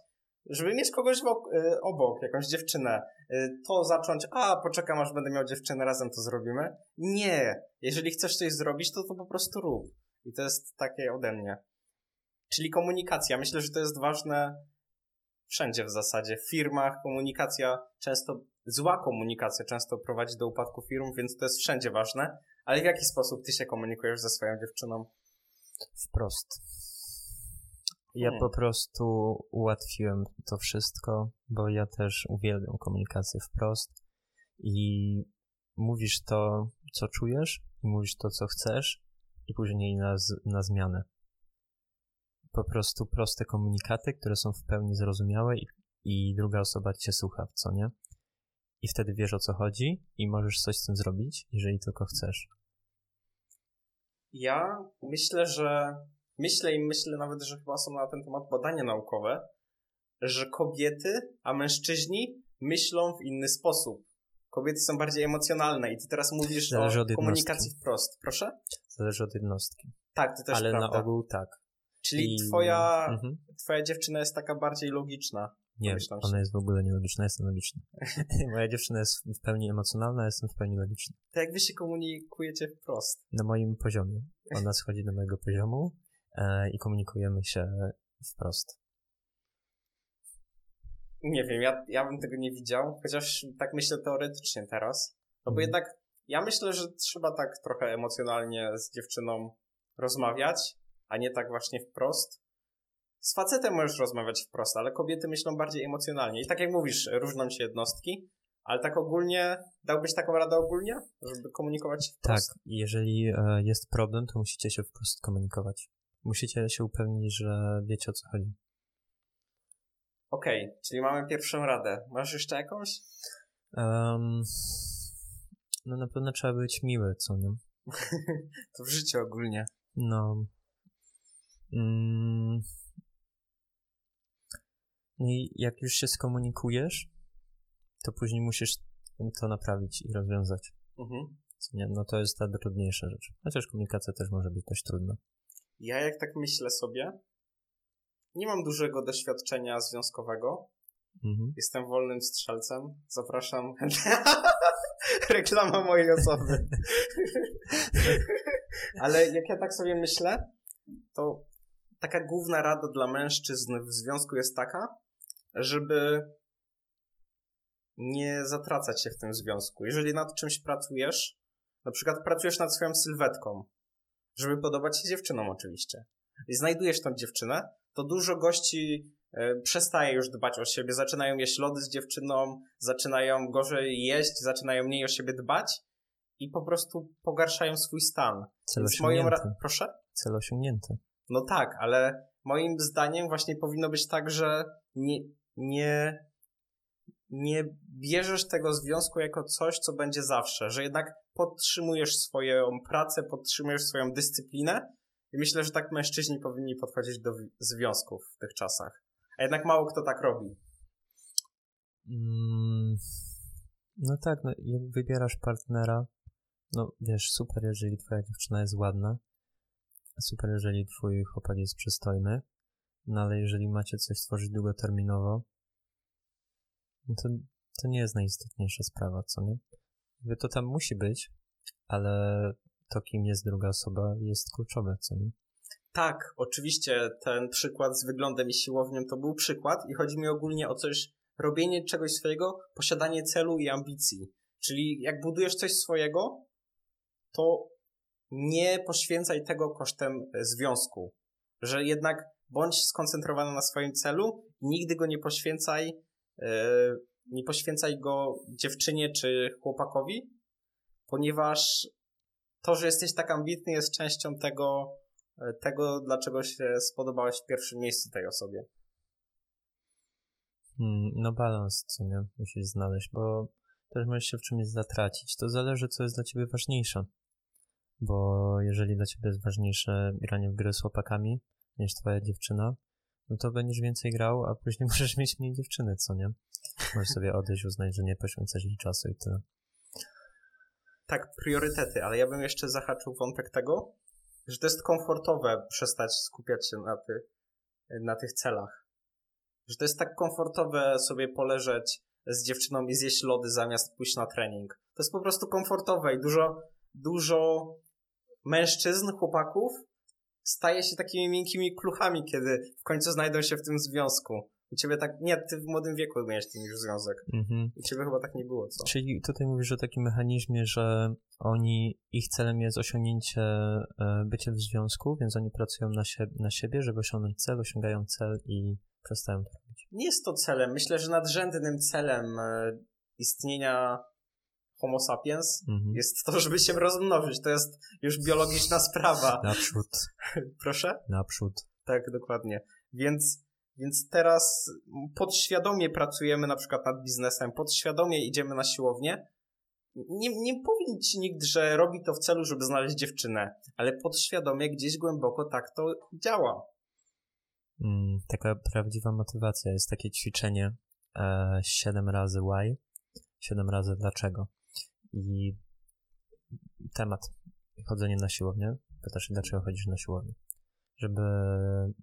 żeby mieć kogoś y, obok, jakąś dziewczynę. Y, To zacząć, a poczekam aż będę miał dziewczynę, razem to zrobimy. Nie. Jeżeli chcesz coś zrobić, to to po prostu rób. I to jest takie ode mnie. Czyli komunikacja. Myślę, że to jest ważne wszędzie w zasadzie. W firmach komunikacja często, zła komunikacja często prowadzi do upadku firm, więc to jest wszędzie ważne. Ale w jaki sposób ty się komunikujesz ze swoją dziewczyną? Wprost. Ja Hmm. po prostu ułatwiłem to wszystko, bo ja też uwielbiam komunikację wprost i mówisz to, co czujesz, i mówisz to, co chcesz, i później na, z- na zmianę. Po prostu proste komunikaty, które są w pełni zrozumiałe i, i druga osoba cię słucha, co nie? I wtedy wiesz o co chodzi i możesz coś z tym zrobić, jeżeli tylko chcesz. Ja myślę, że myślę i myślę nawet, że chyba są na ten temat badania naukowe, że kobiety, a mężczyźni myślą w inny sposób. Kobiety są bardziej emocjonalne i ty teraz mówisz Zależy o komunikacji wprost. Proszę? Zależy od jednostki. Tak, to też Ale prawda. na ogół tak. Czyli I- twoja, Mhm. twoja dziewczyna jest taka bardziej logiczna. Nie, ona jest w ogóle nielogiczna, jestem logiczny. Moja dziewczyna jest w pełni emocjonalna, jestem w pełni logiczny. To jak wy się komunikujecie wprost. Na moim poziomie. Ona schodzi do mojego poziomu e, i komunikujemy się wprost. Nie wiem, ja, ja bym tego nie widział, chociaż tak myślę teoretycznie teraz. No bo Mhm. jednak ja myślę, że trzeba tak trochę emocjonalnie z dziewczyną rozmawiać, a nie tak właśnie wprost. Z facetem możesz rozmawiać wprost, ale kobiety myślą bardziej emocjonalnie. I tak jak mówisz, różnią się jednostki, ale tak ogólnie, dałbyś taką radę ogólnie, żeby komunikować się Tak, wprost? jeżeli e, jest problem, to musicie się wprost komunikować. Musicie się upewnić, że wiecie o co chodzi. Okej, czyli mamy pierwszą radę. Masz jeszcze jakąś? Em, no na pewno trzeba być miły, co nie? To w życiu ogólnie. No. Mm. No i jak już się skomunikujesz, to później musisz to naprawić i rozwiązać. Mhm. No to jest ta trudniejsza rzecz. Chociaż komunikacja też może być dość trudna. Ja jak tak myślę sobie, nie mam dużego doświadczenia związkowego. Mhm. Jestem wolnym strzelcem. Zapraszam. Reklama mojej osoby. Ale jak ja tak sobie myślę, to taka główna rada dla mężczyzn w związku jest taka, żeby nie zatracać się w tym związku. Jeżeli nad czymś pracujesz, na przykład pracujesz nad swoją sylwetką, żeby podobać się dziewczynom oczywiście. I znajdujesz tą dziewczynę, to dużo gości e, przestaje już dbać o siebie, zaczynają jeść lody z dziewczyną, zaczynają gorzej jeść, zaczynają mniej o siebie dbać i po prostu pogarszają swój stan. Cel Więc moją osiągnięty. ra- Proszę? Cel osiągnięty. No tak, ale moim zdaniem właśnie powinno być tak, że nie, nie, nie bierzesz tego związku jako coś, co będzie zawsze, że jednak podtrzymujesz swoją pracę, podtrzymujesz swoją dyscyplinę i myślę, że tak mężczyźni powinni podchodzić do wi- związków w tych czasach. A jednak mało kto tak robi. Mm, no tak, no jak wybierasz partnera, no wiesz, super, jeżeli twoja dziewczyna jest ładna, super, jeżeli twój chłopak jest przystojny, no ale jeżeli macie coś stworzyć długoterminowo, no to, to nie jest najistotniejsza sprawa, co nie? Jakby to tam musi być, ale to, kim jest druga osoba, jest kluczowe, co nie? Tak, oczywiście ten przykład z wyglądem i siłownią to był przykład i chodzi mi ogólnie o coś, robienie czegoś swojego, posiadanie celu i ambicji. Czyli jak budujesz coś swojego, to nie poświęcaj tego kosztem związku. Że jednak bądź skoncentrowany na swoim celu, nigdy go nie poświęcaj, yy, nie poświęcaj go dziewczynie czy chłopakowi, ponieważ to, że jesteś tak ambitny jest częścią tego, e, tego dlaczego się spodobałeś w pierwszym miejscu tej osobie. Hmm, no balans, co nie, musisz znaleźć, bo też możesz się w czymś zatracić. To zależy, co jest dla ciebie ważniejsze. Bo jeżeli dla ciebie jest ważniejsze granie w gry z chłopakami niż twoja dziewczyna, no to będziesz więcej grał, a później możesz mieć mniej dziewczyny, co nie? Możesz sobie odejść, uznać, że nie poświęcasz jej czasu i tyle. Tak, priorytety, ale ja bym jeszcze zahaczył wątek tego, że to jest komfortowe przestać skupiać się na, ty, na tych celach. Że to jest tak komfortowe sobie poleżeć z dziewczyną i zjeść lody zamiast pójść na trening. To jest po prostu komfortowe i dużo, dużo mężczyzn, chłopaków staje się takimi miękkimi kluchami, kiedy w końcu znajdą się w tym związku. U ciebie tak, nie, ty w młodym wieku miałeś ten już związek. Mhm. U ciebie chyba tak nie było, co? Czyli tutaj mówisz o takim mechanizmie, że oni, ich celem jest osiągnięcie, e, bycie w związku, więc oni pracują na, sie na siebie, żeby osiągnąć cel, osiągają cel i przestają to robić. Nie jest to celem. Myślę, że nadrzędnym celem e, istnienia Homo sapiens mhm. jest to, żeby się rozmnożyć. To jest już biologiczna sprawa. Naprzód. Proszę? Naprzód. Tak, dokładnie. Więc, więc teraz podświadomie pracujemy na przykład nad biznesem, podświadomie idziemy na siłownię. Nie, nie powiem ci nikt, że robi to w celu, żeby znaleźć dziewczynę, ale podświadomie gdzieś głęboko tak to działa. Mm, taka prawdziwa motywacja jest takie ćwiczenie e, 7 razy why, 7 razy dlaczego. I temat chodzenie na siłownię. Pytasz, dlaczego chodzisz na siłownię? Żeby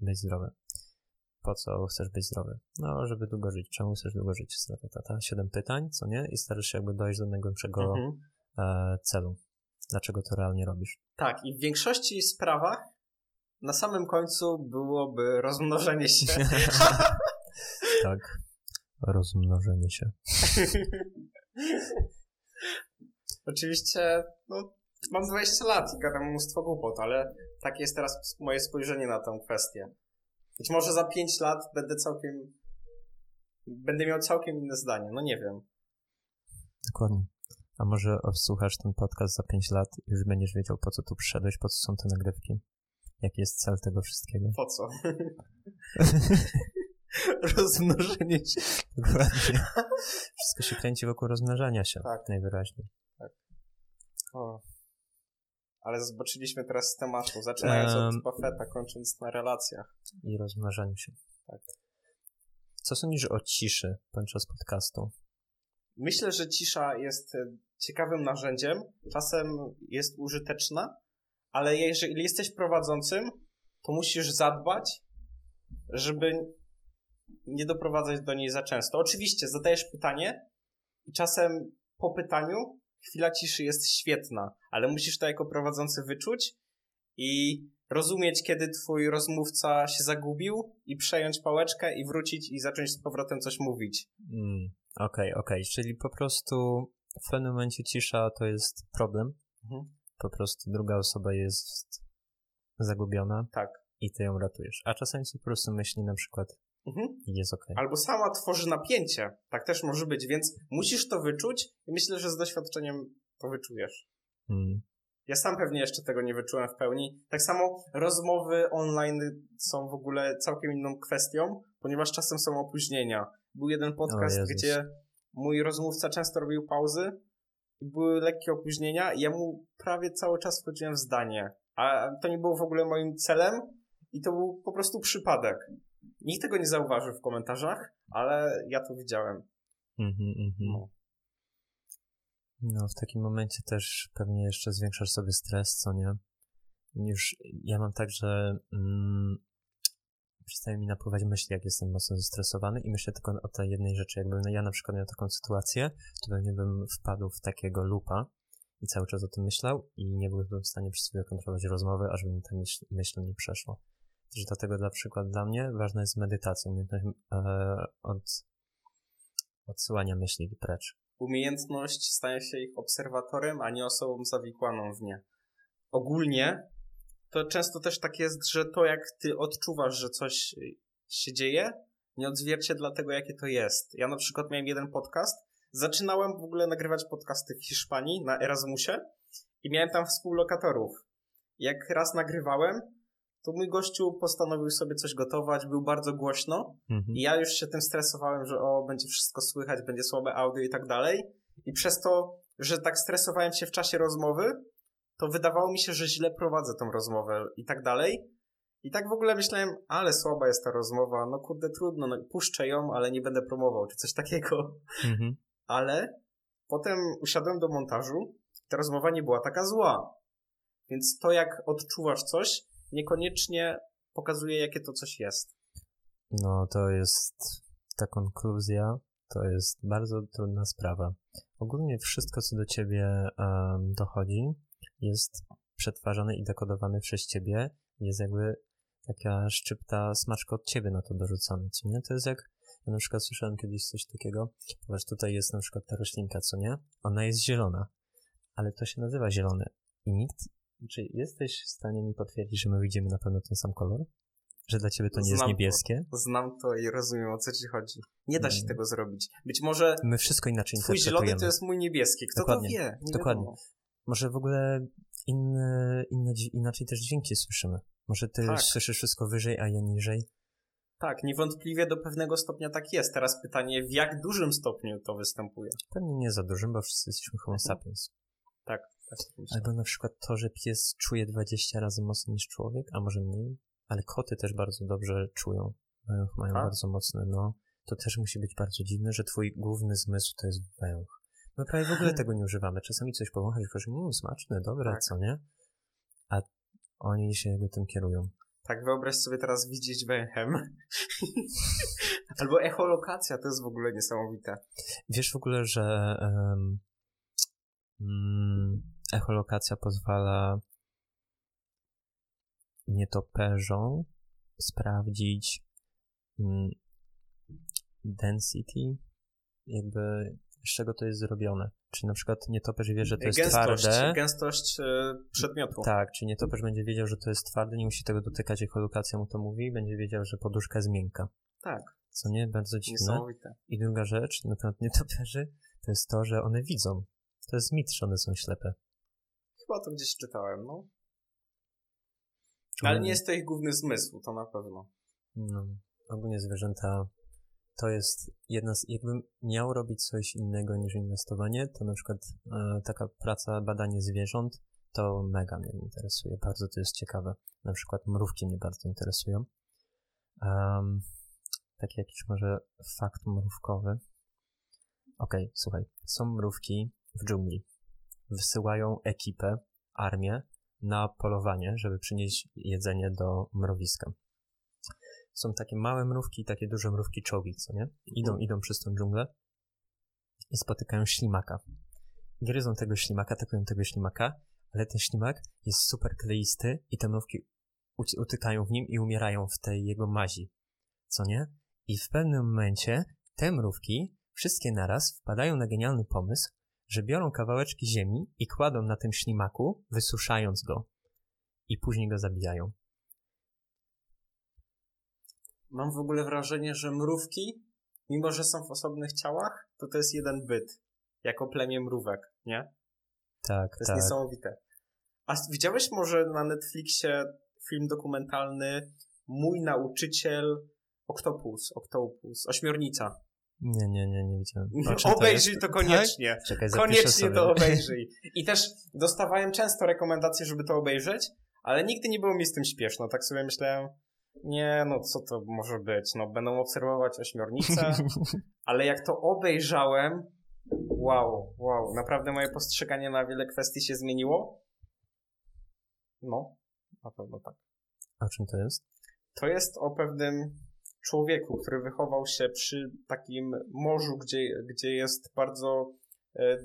być zdrowy. Po co chcesz być zdrowy? No, żeby długo żyć. Czemu chcesz długo żyć? Strata, tata. Siedem pytań, co nie? I starasz się jakby dojść do najgłębszego mhm. e, celu. Dlaczego to realnie robisz? Tak, i w większości sprawach na samym końcu byłoby rozmnożenie się. tak. Rozmnożenie się. Oczywiście, no, mam 20 lat i gadam mnóstwo głupot, ale takie jest teraz moje spojrzenie na tę kwestię. Być może za 5 lat będę całkiem. Będę miał całkiem inne zdanie, no nie wiem. Dokładnie. A może odsłuchasz ten podcast za 5 lat i już będziesz wiedział, po co tu przyszedłeś, po co są te nagrywki? Jaki jest cel tego wszystkiego? Po co? Rozmnożenie się. Dokładnie. Wszystko się kręci wokół rozmnażania się. Tak. Najwyraźniej. O. Ale zobaczyliśmy teraz z tematu, zaczynając od Buffetta, kończąc na relacjach. I rozmnażaniu się. Tak. Co sądzisz o ciszy podczas podcastu? Myślę, że cisza jest e, ciekawym narzędziem, czasem jest użyteczna, ale jeżeli jesteś prowadzącym, to musisz zadbać, żeby nie doprowadzać do niej za często. Oczywiście zadajesz pytanie i czasem po pytaniu chwila ciszy jest świetna, ale musisz to jako prowadzący wyczuć i rozumieć, kiedy twój rozmówca się zagubił i przejąć pałeczkę i wrócić i zacząć z powrotem coś mówić. Okej, mm, okej, okay, okay. czyli po prostu w pewnym momencie cisza to jest problem. Mhm. Po prostu druga osoba jest zagubiona. Tak. I ty ją ratujesz. A czasami sobie po prostu myśli na przykład, Mhm. Jest ok. Albo sama tworzy napięcie. Tak też może być, więc musisz to wyczuć i myślę, że z doświadczeniem to wyczujesz. Mm. Ja sam pewnie jeszcze tego nie wyczułem w pełni. Tak samo rozmowy online są w ogóle całkiem inną kwestią, ponieważ czasem są opóźnienia. Był jeden podcast, gdzie mój rozmówca często robił pauzy i były lekkie opóźnienia i ja mu prawie cały czas wchodziłem w zdanie. A to nie było w ogóle moim celem i to był po prostu przypadek. Nikt tego nie zauważył w komentarzach, ale ja to widziałem. Mhm, mhm. No. No, w takim momencie też pewnie jeszcze zwiększasz sobie stres, co nie? Już ja mam tak, że mm, przestaje mi napływać myśli, jak jestem mocno zestresowany i myślę tylko o tej jednej rzeczy. Jakbym ja na przykład miał taką sytuację, to pewnie bym wpadł w takiego lupa i cały czas o tym myślał i nie byłbym w stanie przez chwilę kontrolować rozmowy, aż by mi ta myśl, myśl nie przeszła. Też dlatego na przykład dla mnie ważna jest medytacja, umiejętność e, od odsyłania myśli precz. Umiejętność stania się ich obserwatorem, a nie osobą zawikłaną w nie. Ogólnie to często też tak jest, że to jak ty odczuwasz, że coś się dzieje, nie odzwierciedla tego, jakie to jest. Ja na przykład miałem jeden podcast, zaczynałem w ogóle nagrywać podcasty w Hiszpanii na Erasmusie i miałem tam współlokatorów. Jak raz nagrywałem, to mój gościu postanowił sobie coś gotować, był bardzo głośno mhm. i ja już się tym stresowałem, że o, będzie wszystko słychać, będzie słabe audio i tak dalej. I przez to, że tak stresowałem się w czasie rozmowy, to wydawało mi się, że źle prowadzę tą rozmowę i tak dalej. I tak w ogóle myślałem, ale słaba jest ta rozmowa, no kurde, trudno, no, puszczę ją, ale nie będę promował, czy coś takiego. Mhm. Ale potem usiadłem do montażu, ta rozmowa nie była taka zła. Więc to, jak odczuwasz coś, niekoniecznie pokazuje, jakie to coś jest. No, to jest ta konkluzja, to jest bardzo trudna sprawa. Ogólnie wszystko, co do ciebie um, dochodzi, jest przetwarzane i dekodowane przez ciebie. Jest jakby taka szczypta smaczka od ciebie na to dorzucona, co nie? To jest jak, ja na przykład słyszałem kiedyś coś takiego, ponieważ tutaj jest na przykład ta roślinka, co nie? Ona jest zielona, ale to się nazywa zielone i nikt, czy jesteś w stanie mi potwierdzić, że my widzimy na pewno ten sam kolor? Że dla ciebie to nie znam jest niebieskie? To, znam to i rozumiem o co ci chodzi. Nie da się hmm. tego zrobić. Być może. My wszystko inaczej twój interpretujemy. zielony to jest mój niebieski. Kto Dokładnie. to wie? Nie Dokładnie. Wiadomo. Może w ogóle inne, inne, inaczej też dźwięki słyszymy. Może ty tak. słyszysz wszystko wyżej, a ja niżej. Tak, niewątpliwie do pewnego stopnia tak jest. Teraz pytanie, w jak dużym stopniu to występuje? Pewnie nie za dużym, bo wszyscy jesteśmy homo mhm. sapiens. Tak. Tak Albo na przykład to, że pies czuje 20 razy mocniej niż człowiek, a może mniej, ale koty też bardzo dobrze czują. Węch mają a? bardzo mocny, no. To też musi być bardzo dziwne, że twój główny zmysł to jest węch. My prawie w ogóle tego nie używamy. Czasami coś powąchać i powiesz, mmm, smaczne, dobre, tak. co nie? A oni się jakby tym kierują. Tak, wyobraź sobie teraz widzieć węchem. Albo echolokacja, to jest w ogóle niesamowite. Wiesz w ogóle, że um, echolokacja pozwala nietoperzom sprawdzić um, density, jakby z czego to jest zrobione. Czyli na przykład nietoperz wie, że to jest gęstość, twarde. Gęstość e, przedmiotu. Tak, czyli nietoperz będzie wiedział, że to jest twarde, nie musi tego dotykać, echolokacja mu to mówi, będzie wiedział, że poduszka jest miękka. Tak. Co nie? Bardzo dziwne. I druga rzecz na temat nietoperzy, to jest to, że one widzą. To jest mit, że one są ślepe. Chyba to gdzieś czytałem, no. Ale nie jest to ich główny zmysł, to na pewno. No, ogólnie zwierzęta to jest jedna z, jakbym miał robić coś innego niż inwestowanie, to na przykład e, taka praca, badanie zwierząt, to mega mnie interesuje, bardzo to jest ciekawe. Na przykład mrówki mnie bardzo interesują. Um, taki jakiś może fakt mrówkowy. Okej, okay, słuchaj, są mrówki w dżungli. Wysyłają ekipę, armię na polowanie, żeby przynieść jedzenie do mrowiska są takie małe mrówki i takie duże mrówki czołgi, co nie? Idą, idą przez tą dżunglę i spotykają ślimaka. Gryzą tego ślimaka, atakują tego ślimaka, ale ten ślimak jest super kleisty i te mrówki utykają w nim i umierają w tej jego mazi, co nie? I w pewnym momencie te mrówki, wszystkie naraz, wpadają na genialny pomysł, że biorą kawałeczki ziemi i kładą na tym ślimaku, wysuszając go. I później go zabijają. mam w ogóle wrażenie, że mrówki, mimo że są w osobnych ciałach, to to jest jeden byt. Jako plemię mrówek, nie? Tak, To jest tak. niesamowite. A widziałeś może na Netflixie film dokumentalny Mój nauczyciel Octopus, Octopus, Ośmiornica? Nie, nie, nie, nie widziałem. Obejrzyj to, to koniecznie. Tak? Czekaj, koniecznie sobie. to obejrzyj. I też dostawałem często rekomendacje, żeby to obejrzeć, ale nigdy nie było mi z tym śpieszno. Tak sobie myślałem, nie, no co to może być? No będą obserwować ośmiornicę, ale jak to obejrzałem, Wow, wow. Naprawdę moje postrzeganie na wiele kwestii się zmieniło. No, na pewno tak. A czym to jest? To jest o pewnym człowieku, który wychował się przy takim morzu, gdzie, gdzie jest bardzo e,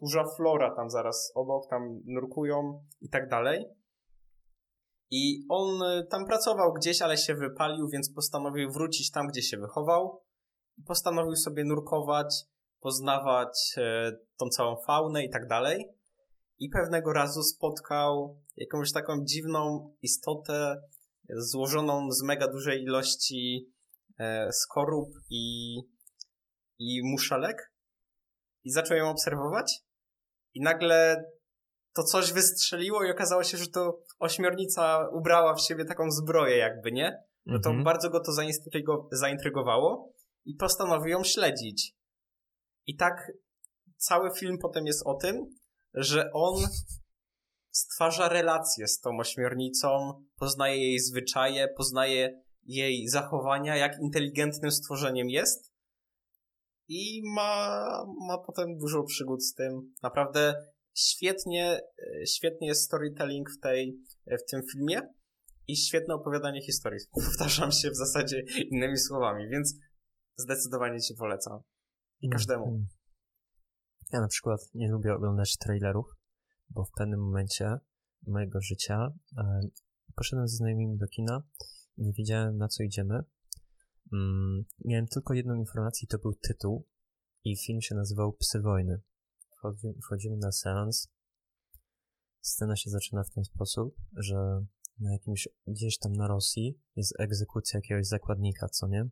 duża flora tam zaraz obok, tam nurkują i tak dalej. I on e, tam pracował gdzieś, ale się wypalił, więc postanowił wrócić tam, gdzie się wychował. Postanowił sobie nurkować, poznawać e, tą całą faunę i tak dalej. I pewnego razu spotkał jakąś taką dziwną istotę złożoną z mega dużej ilości e, skorup i, i muszalek. I zaczął ją obserwować. I nagle to coś wystrzeliło i okazało się, że to ośmiornica ubrała w siebie taką zbroję jakby, nie? No to Mhm. bardzo go to zaintrygo- zaintrygowało i postanowił ją śledzić. I tak cały film potem jest o tym, że on stwarza relacje z tą ośmiornicą, poznaje jej zwyczaje, poznaje jej zachowania, jak inteligentnym stworzeniem jest i ma, ma potem dużo przygód z tym. Naprawdę świetnie, e, świetnie jest storytelling w, tej, w tym filmie i świetne opowiadanie historii. Powtarzam się w zasadzie innymi słowami, więc zdecydowanie ci polecam. I każdemu. Mhm. Ja na przykład nie lubię oglądać trailerów, bo w pewnym momencie mojego życia e, poszedłem ze znajomymi do kina nie wiedziałem na co idziemy. Mm, miałem tylko jedną informację i to był tytuł i film się nazywał Psy Wojny. Wchodzi, wchodzimy na seans. Scena się zaczyna w ten sposób, że na jakimś, gdzieś tam na Rosji jest egzekucja jakiegoś zakładnika, co nie?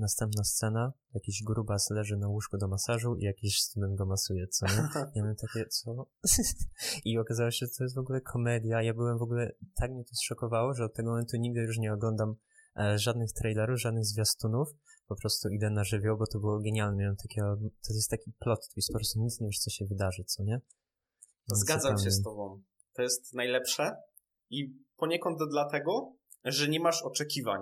Następna scena, jakiś grubas leży na łóżku do masażu i jakiś student go masuje, co nie? Ja miałem takie, co? I okazało się, że to jest w ogóle komedia. Ja byłem w ogóle, tak mnie to zszokowało, że od tego momentu nigdy już nie oglądam e, żadnych trailerów, żadnych zwiastunów. Po prostu idę na żywioł, bo to było genialne. Miałem takiego, to jest taki plot twist, po prostu nic nie wiesz, co się wydarzy, co nie? Więc Zgadzam się z tobą. To jest najlepsze i poniekąd dlatego, że nie masz oczekiwań.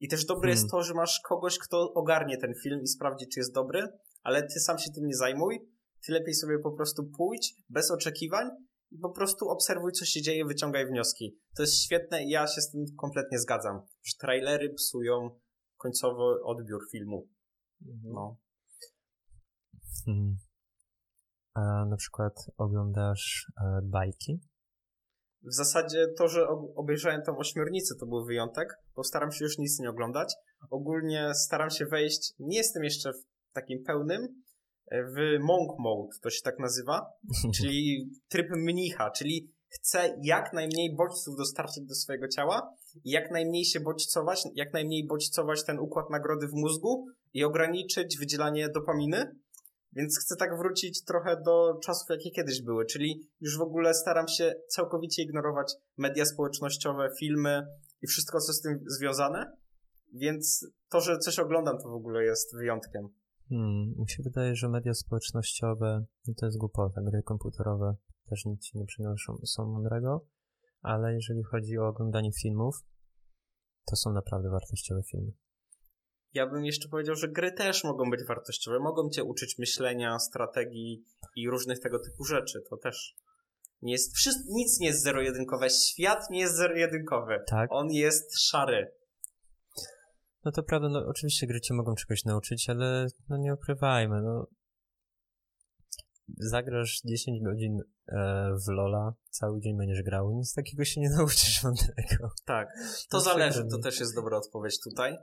I też dobre Hmm. jest to, że masz kogoś, kto ogarnie ten film i sprawdzi, czy jest dobry, ale ty sam się tym nie zajmuj. Ty lepiej sobie po prostu pójdź bez oczekiwań i po prostu obserwuj, co się dzieje, wyciągaj wnioski. To jest świetne i ja się z tym kompletnie zgadzam, że trailery psują końcowy odbiór filmu. No. Hmm. A na przykład oglądasz e, bajki? W zasadzie to, że ob- obejrzałem tą ośmiornicę, to był wyjątek, bo staram się już nic nie oglądać. Ogólnie staram się wejść, nie jestem jeszcze w takim pełnym, e, w monk mode, to się tak nazywa, czyli tryb mnicha, czyli chcę jak najmniej bodźców dostarczyć do swojego ciała i jak najmniej się bodźcować, jak najmniej bodźcować ten układ nagrody w mózgu i ograniczyć wydzielanie dopaminy. Więc chcę tak wrócić trochę do czasów, jakie kiedyś były, czyli już w ogóle staram się całkowicie ignorować media społecznościowe, filmy i wszystko, co z tym związane. Więc to, że coś oglądam, to w ogóle jest wyjątkiem. Hmm, mi się wydaje, że media społecznościowe no to jest głupota. Gry komputerowe też nic ci nie przynoszą, są mądrego, ale jeżeli chodzi o oglądanie filmów, to są naprawdę wartościowe filmy. Ja bym jeszcze powiedział, że gry też mogą być wartościowe, mogą cię uczyć myślenia, strategii i różnych tego typu rzeczy. To też nie jest, wszystko, nic nie jest zero-jedynkowe. Świat nie jest zero-jedynkowy. Tak? On jest szary. No to prawda, no oczywiście gry cię mogą czegoś nauczyć, ale no nie ukrywajmy, no zagrasz 10 godzin e, w Lola, cały dzień będziesz grał, nic takiego się nie nauczysz mądrego. Tak. To No, zależy, to też jest dobra odpowiedź tutaj.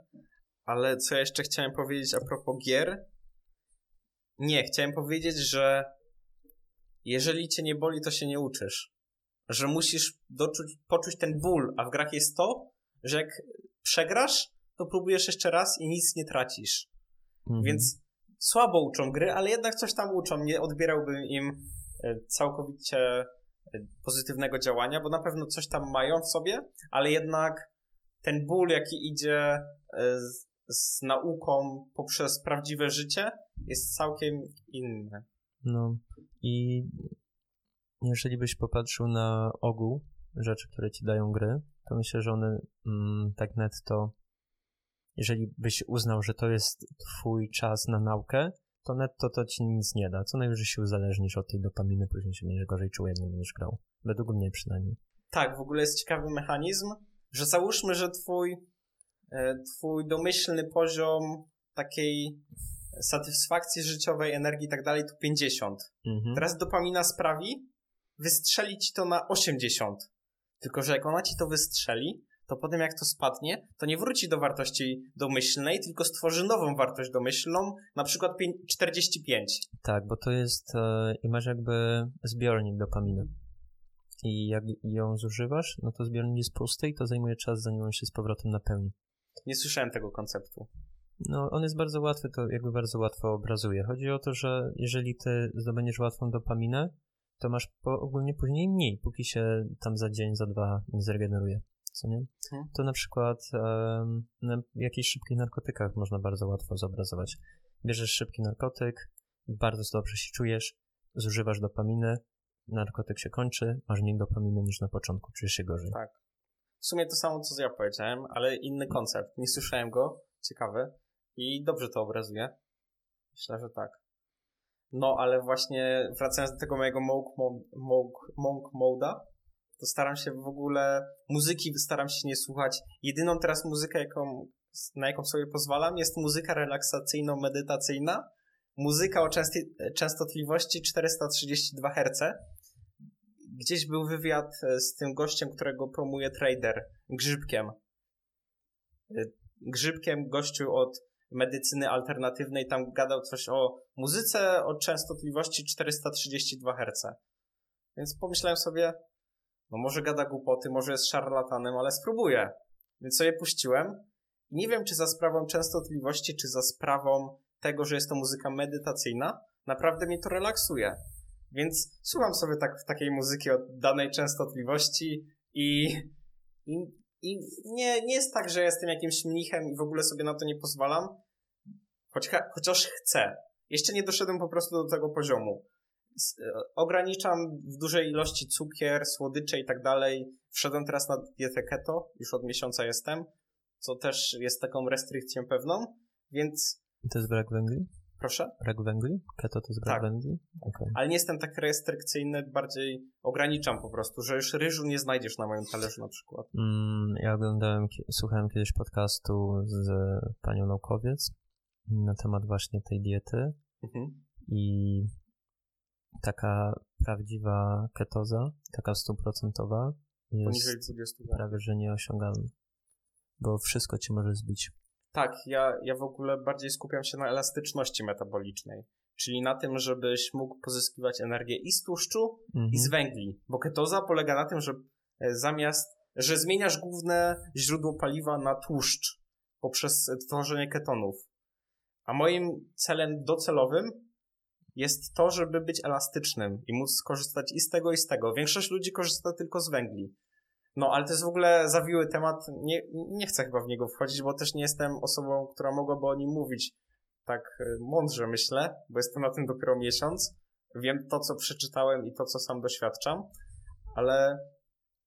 Ale co ja jeszcze chciałem powiedzieć a propos gier? Nie, chciałem powiedzieć, że jeżeli cię nie boli, to się nie uczysz. Że musisz doczuć, poczuć ten ból, a w grach jest to, że jak przegrasz, to próbujesz jeszcze raz i nic nie tracisz. Mhm. Więc słabo uczą gry, ale jednak coś tam uczą. Nie odbierałbym im e, całkowicie e, pozytywnego działania, bo na pewno coś tam mają w sobie, ale jednak ten ból, jaki idzie e, z, z nauką poprzez prawdziwe życie, jest całkiem inny. No i jeżeli byś popatrzył na ogół rzeczy, które ci dają gry, to myślę, że one mm, tak netto, jeżeli byś uznał, że to jest twój czas na naukę, to netto to ci nic nie da. Co najwyżej się uzależnisz od tej dopaminy, później się będziesz gorzej czuł, jak nie będziesz grał. Według mnie przynajmniej. Tak, w ogóle jest ciekawy mechanizm, że załóżmy, że twój, e, twój domyślny poziom takiej satysfakcji życiowej, energii i tak dalej to 50. Mhm. Teraz dopamina sprawi, wystrzeli ci to na 80. Tylko, że jak ona ci to wystrzeli, to potem jak to spadnie, to nie wróci do wartości domyślnej, tylko stworzy nową wartość domyślną, na przykład pię- 45. Tak, bo to jest, e, i masz jakby zbiornik dopaminy. I jak ją zużywasz, no to zbiornik jest pusty i to zajmuje czas, zanim on się z powrotem napełni. Nie słyszałem tego konceptu. No, on jest bardzo łatwy, to jakby bardzo łatwo obrazuje. Chodzi o to, że jeżeli ty zdobędziesz łatwą dopaminę, to masz po, ogólnie później mniej, póki się tam za dzień, za dwa nie zregeneruje. Co nie? Mhm. To na przykład em, na jakichś szybkich narkotykach można bardzo łatwo zobrazować. Bierzesz szybki narkotyk, bardzo dobrze się czujesz, zużywasz dopaminy, narkotyk się kończy, masz mniej dopaminy niż na początku, czujesz się gorzej. Tak. W sumie to samo, co ja powiedziałem, ale inny koncept. Nie słyszałem go. Ciekawy. I dobrze to obrazuje. Myślę, że tak. No, ale właśnie wracając do tego mojego monk, mo- monk, monk moda, to staram się w ogóle muzyki staram się nie słuchać. Jedyną teraz muzykę, jaką, na jaką sobie pozwalam, jest muzyka relaksacyjno-medytacyjna. Muzyka o częstotliwości 432 Hz. Gdzieś był wywiad e, z tym gościem, którego promuje trader, Grzybkiem. E, Grzybkiem, gościu od medycyny alternatywnej, tam gadał coś o muzyce o częstotliwości 432 Hz. Więc pomyślałem sobie, no może gada głupoty, może jest szarlatanem, ale spróbuję. Więc sobie puściłem. Nie wiem, czy za sprawą częstotliwości, czy za sprawą tego, że jest to muzyka medytacyjna, naprawdę mnie to relaksuje. Więc słucham sobie tak w takiej muzyki o danej częstotliwości i, i, i nie, nie jest tak, że jestem jakimś mnichem i w ogóle sobie na to nie pozwalam, choć, chociaż chcę. Jeszcze nie doszedłem po prostu do tego poziomu. E, Ograniczam w dużej ilości cukier, słodycze i tak dalej. Wszedłem teraz na dietę keto, już od miesiąca jestem, co też jest taką restrykcją pewną, więc To jest brak węgli? Proszę. Brak węgli? Keto to jest brak Tak. węgli? Okej. Ale nie jestem tak restrykcyjny, bardziej ograniczam po prostu, że już ryżu nie znajdziesz na moim talerzu na przykład. Mm, ja oglądałem, słuchałem kiedyś podcastu z panią naukowiec na temat właśnie tej diety Mhm. i taka prawdziwa ketoza, taka stuprocentowa jest 20 lat. prawie że nieosiągalna, bo wszystko cię może zbić. Tak, ja, ja w ogóle bardziej skupiam się na elastyczności metabolicznej, czyli na tym, żebyś mógł pozyskiwać energię i z tłuszczu, Mhm. i z węgli. Bo ketoza polega na tym, że e, zamiast, że zmieniasz główne źródło paliwa na tłuszcz poprzez tworzenie ketonów. A moim celem docelowym jest to, żeby być elastycznym i móc skorzystać i z tego, i z tego. Większość ludzi korzysta tylko z węgli. No, ale to jest w ogóle zawiły temat. Nie, nie chcę chyba w niego wchodzić, bo też nie jestem osobą, która mogłaby o nim mówić tak e, mądrze, myślę, bo jestem na tym dopiero miesiąc. Wiem to, co przeczytałem i to, co sam doświadczam, ale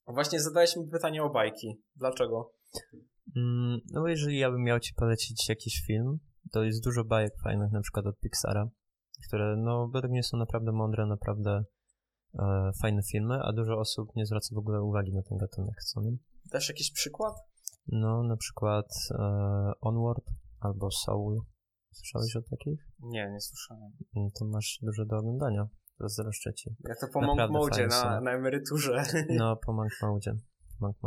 właśnie zadałeś mi pytanie o bajki. Dlaczego? Mm, No jeżeli ja bym miał ci polecić jakiś film, to jest dużo bajek fajnych, na przykład od Pixara, które no według mnie są naprawdę mądre, naprawdę e, fajne filmy, a dużo osób nie zwraca w ogóle uwagi na ten gatunek, co nie? Dasz jakiś przykład? No na przykład e, Onward albo Soul. Słyszałeś o takich? Nie, nie słyszałem. Mm, To masz dużo do oglądania. Zazdroszczę ci. Ja to po Monk Modzie na, na emeryturze. No, po Monk Mode. Monk.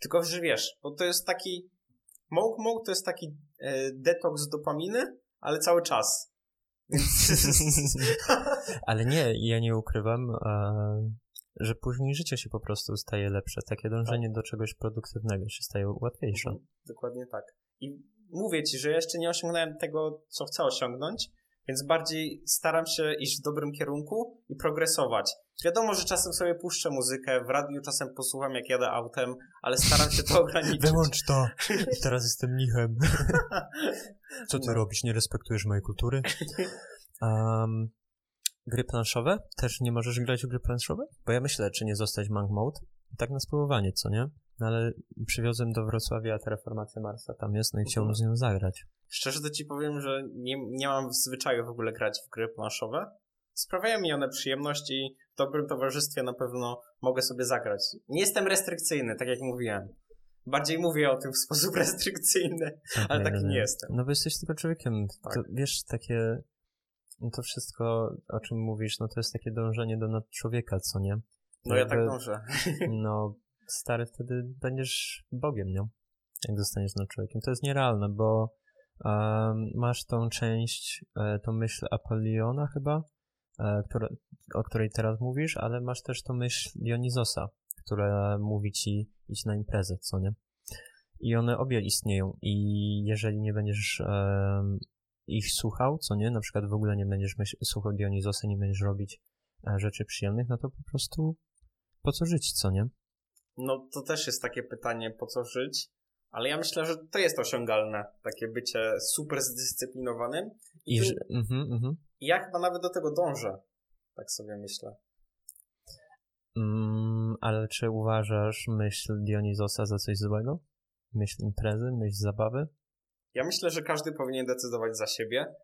Tylko, że wiesz, bo to jest taki... Monk Mode to jest taki e, detoks dopaminy, ale cały czas. Ale nie, ja nie ukrywam, e, że później życie się po prostu staje lepsze. Takie dążenie do czegoś produktywnego się staje łatwiejsze. Mhm, Dokładnie tak. I mówię ci, że jeszcze nie osiągnąłem tego, co chcę osiągnąć, więc bardziej staram się iść w dobrym kierunku i progresować. Wiadomo, że czasem sobie puszczę muzykę, w radiu czasem posłucham, jak jadę autem, ale staram się to ograniczyć. Wyłącz to! Teraz jestem mnichem. Co ty No. robisz? Nie respektujesz mojej kultury? Um, gry planszowe? Też nie możesz grać w gry planszowe? Bo ja myślę, czy nie zostać Monk Mode. Tak na spróbowanie, co nie? No ale przywiozłem do Wrocławia Terraformację Marsa, tam jest, no i chciałbym z nią zagrać. Szczerze to ci powiem, że nie, nie mam w zwyczaju w ogóle grać w gry planszowe. Sprawiają mi one przyjemność i w dobrym towarzystwie na pewno mogę sobie zagrać. Nie jestem restrykcyjny, tak jak mówiłem. Bardziej mówię o tym w sposób restrykcyjny, ale taki nie jestem. No bo jesteś tylko człowiekiem. Tak. To, wiesz, takie... No to wszystko, o czym mówisz, no to jest takie dążenie do nadczłowieka, co nie? No ja tak dążę. No, stary, wtedy będziesz Bogiem, nie? Jak zostaniesz nadczłowiekiem. To jest nierealne, bo um, masz tą część, e, tą myśl Apoliona chyba, e, która, o której teraz mówisz, ale masz też tą myśl Dionizosa, która mówi ci idź na imprezę, co nie? I one obie istnieją i jeżeli nie będziesz um, ich słuchał, co nie, na przykład w ogóle nie będziesz słuchał Dionizosa, nie będziesz robić e, rzeczy przyjemnych, no to po prostu po co żyć, co nie? No to też jest takie pytanie, po co żyć, ale ja myślę, że to jest osiągalne, takie bycie super zdyscyplinowanym. I, I, że, mm-hmm, mm-hmm. ja chyba nawet do tego dążę, tak sobie myślę. Mm, ale czy uważasz myśl Dionizosa za coś złego? Myśl imprezy, myśl zabawy? Ja myślę, że każdy powinien decydować za siebie.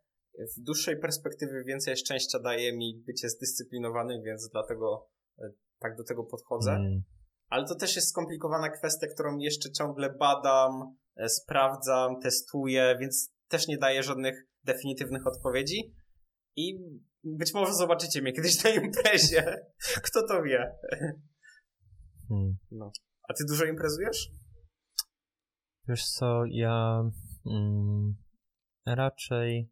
W dłuższej perspektywie więcej szczęścia daje mi bycie zdyscyplinowanym, więc dlatego e, tak do tego podchodzę. Mm. Ale to też jest skomplikowana kwestia, którą jeszcze ciągle badam, e, sprawdzam, testuję, więc też nie daję żadnych definitywnych odpowiedzi. I być może zobaczycie mnie kiedyś na imprezie. Kto to wie? Hmm. No. A ty dużo imprezujesz? Wiesz co, ja mm, raczej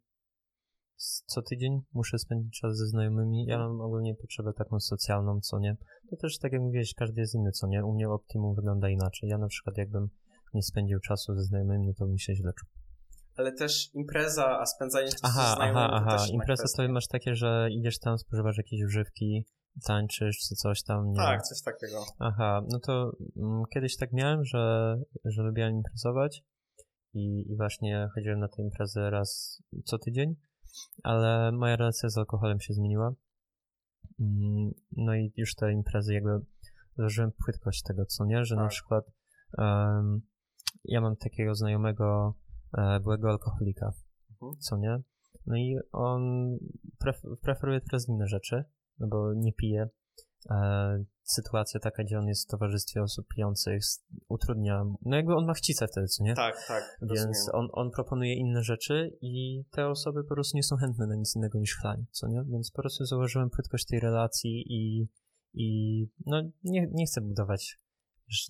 co tydzień muszę spędzić czas ze znajomymi. Ja mam ogólnie potrzebę taką socjalną, co nie. To też, tak jak mówiłeś, każdy jest inny, co nie. U mnie optimum wygląda inaczej. Ja na przykład jakbym nie spędził czasu ze znajomymi, no to bym się źle czuł. Ale też impreza, a spędzanie czasu aha, ze znajomymi aha, aha. Impreza to masz takie, że idziesz tam, spożywasz jakieś używki, tańczysz czy coś tam. Nie. Tak, coś takiego. Aha, no to mm, kiedyś tak miałem, że, że lubiłem imprezować i, i właśnie chodziłem na tę imprezę raz co tydzień ale moja relacja z alkoholem się zmieniła. Mm, no i już te imprezy jakby założyłem płytkość tego, co nie, że tak. na przykład um, ja mam takiego znajomego byłego alkoholika, mhm. co nie, no i on pref preferuje teraz inne rzeczy, no bo nie pije, e, sytuacja taka, gdzie on jest w towarzystwie osób pijących, utrudnia, no jakby on ma chcicę wtedy, co nie? Tak, tak. Więc on, on proponuje inne rzeczy i te osoby po prostu nie są chętne na nic innego niż chlanie, co nie? Więc po prostu zauważyłem płytkość tej relacji i, i no nie, nie chcę budować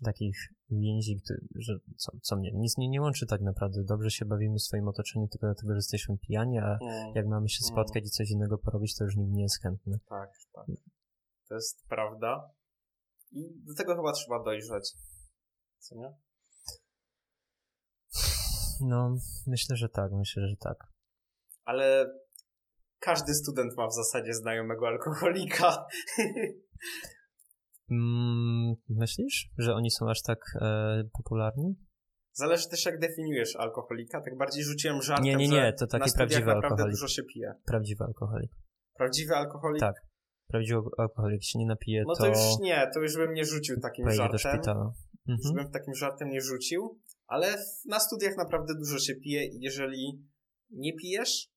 takich więzi, że co, co mnie nic nie, nie łączy tak naprawdę. Dobrze się bawimy w swoim otoczeniu tylko dlatego, że jesteśmy pijani, a mm. jak mamy się mm. spotkać mm. i coś innego porobić, to już nikt nie jest chętny. Tak, tak. To jest prawda. I do tego chyba trzeba dojrzeć. Co nie? No, myślę, że tak, myślę, że tak. Ale każdy student ma w zasadzie znajomego alkoholika. Mm, myślisz, że oni są aż tak e, popularni? Zależy też jak definiujesz alkoholika. Tak bardziej rzuciłem żartem, Nie, nie, nie, to taki prawdziwy alkoholik. dużo się pije. Prawdziwy alkoholik. Prawdziwy alkoholik? Tak prawdziwy alkoholik się nie napije, no to... No to już nie, to już bym nie rzucił takim żartem. do szpitala. Mhm. Już bym takim żartem nie rzucił, ale na studiach naprawdę dużo się pije i jeżeli nie pijesz,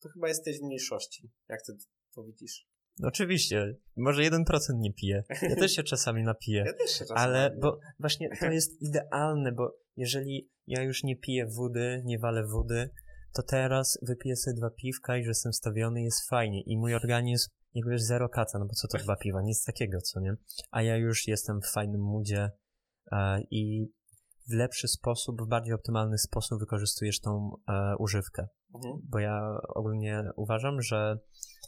to chyba jesteś w mniejszości. Jak ty to widzisz? Oczywiście, może 1% nie pije. Ja też się czasami napiję. Ja też się czasami Ale, napiję. bo właśnie to jest idealne, bo jeżeli ja już nie piję wody, nie walę wody, to teraz wypiję sobie dwa piwka i że jestem stawiony, jest fajnie. I mój organizm jakby już zero kaca, no bo co to dwa piwa, nic takiego, co nie? A ja już jestem w fajnym moodzie e, i w lepszy sposób, w bardziej optymalny sposób wykorzystujesz tą e, używkę. Mhm. Bo ja ogólnie uważam, że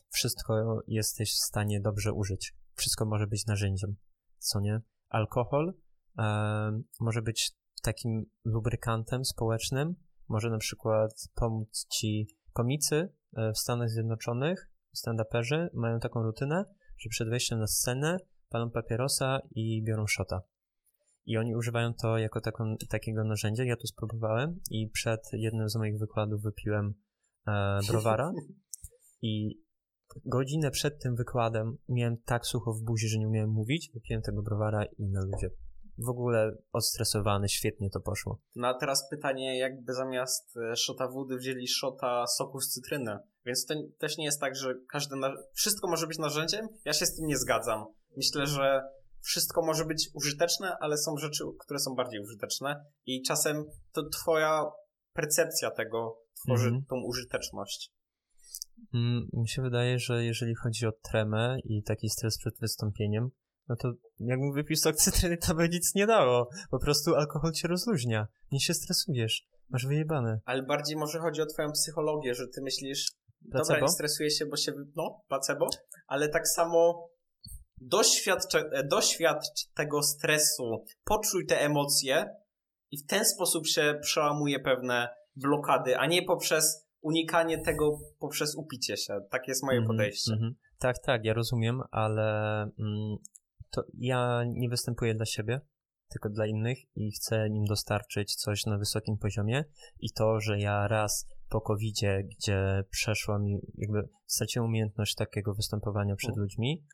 wszystko jesteś w stanie dobrze użyć. Wszystko może być narzędziem, co nie? Alkohol e, może być takim lubrykantem społecznym, może na przykład pomóc ci komicy e, w Stanach Zjednoczonych stand-uperzy mają taką rutynę, że przed wejściem na scenę palą papierosa i biorą shota. I oni używają to jako taką, takiego narzędzia. Ja to spróbowałem i przed jednym z moich wykładów wypiłem e, browara i godzinę przed tym wykładem miałem tak sucho w buzi, że nie umiałem mówić. Wypiłem tego browara i na ludzie w ogóle odstresowany, świetnie to poszło. No a teraz pytanie, jakby zamiast e, szota wody wzięli szota soku z cytryny. Więc to też nie jest tak, że każde na... wszystko może być narzędziem. Ja się z tym nie zgadzam. Myślę, że wszystko może być użyteczne, ale są rzeczy, które są bardziej użyteczne i czasem to twoja percepcja tego tworzy mhm. tą użyteczność. Mm, mi się wydaje, że jeżeli chodzi o tremę i taki stres przed wystąpieniem, no to jakbym wypił sok cytryny, to by nic nie dało. Po prostu alkohol cię rozluźnia. Nie się stresujesz. Masz wyjebane. Ale bardziej może chodzi o twoją psychologię, że ty myślisz, placebo? dobra, nie stresuję się, bo się, no, placebo, ale tak samo doświadcz, doświadcz tego stresu, poczuj te emocje i w ten sposób się przełamuje pewne blokady, a nie poprzez unikanie tego poprzez upicie się. Tak jest moje -hmm, podejście. Mm -hmm. Tak, tak, ja rozumiem, ale mm, to ja nie występuję dla siebie, tylko dla innych i chcę im dostarczyć coś na wysokim poziomie i to, że ja raz po covid gdzie przeszła mi, jakby straciłem umiejętność takiego występowania przed mm. ludźmi,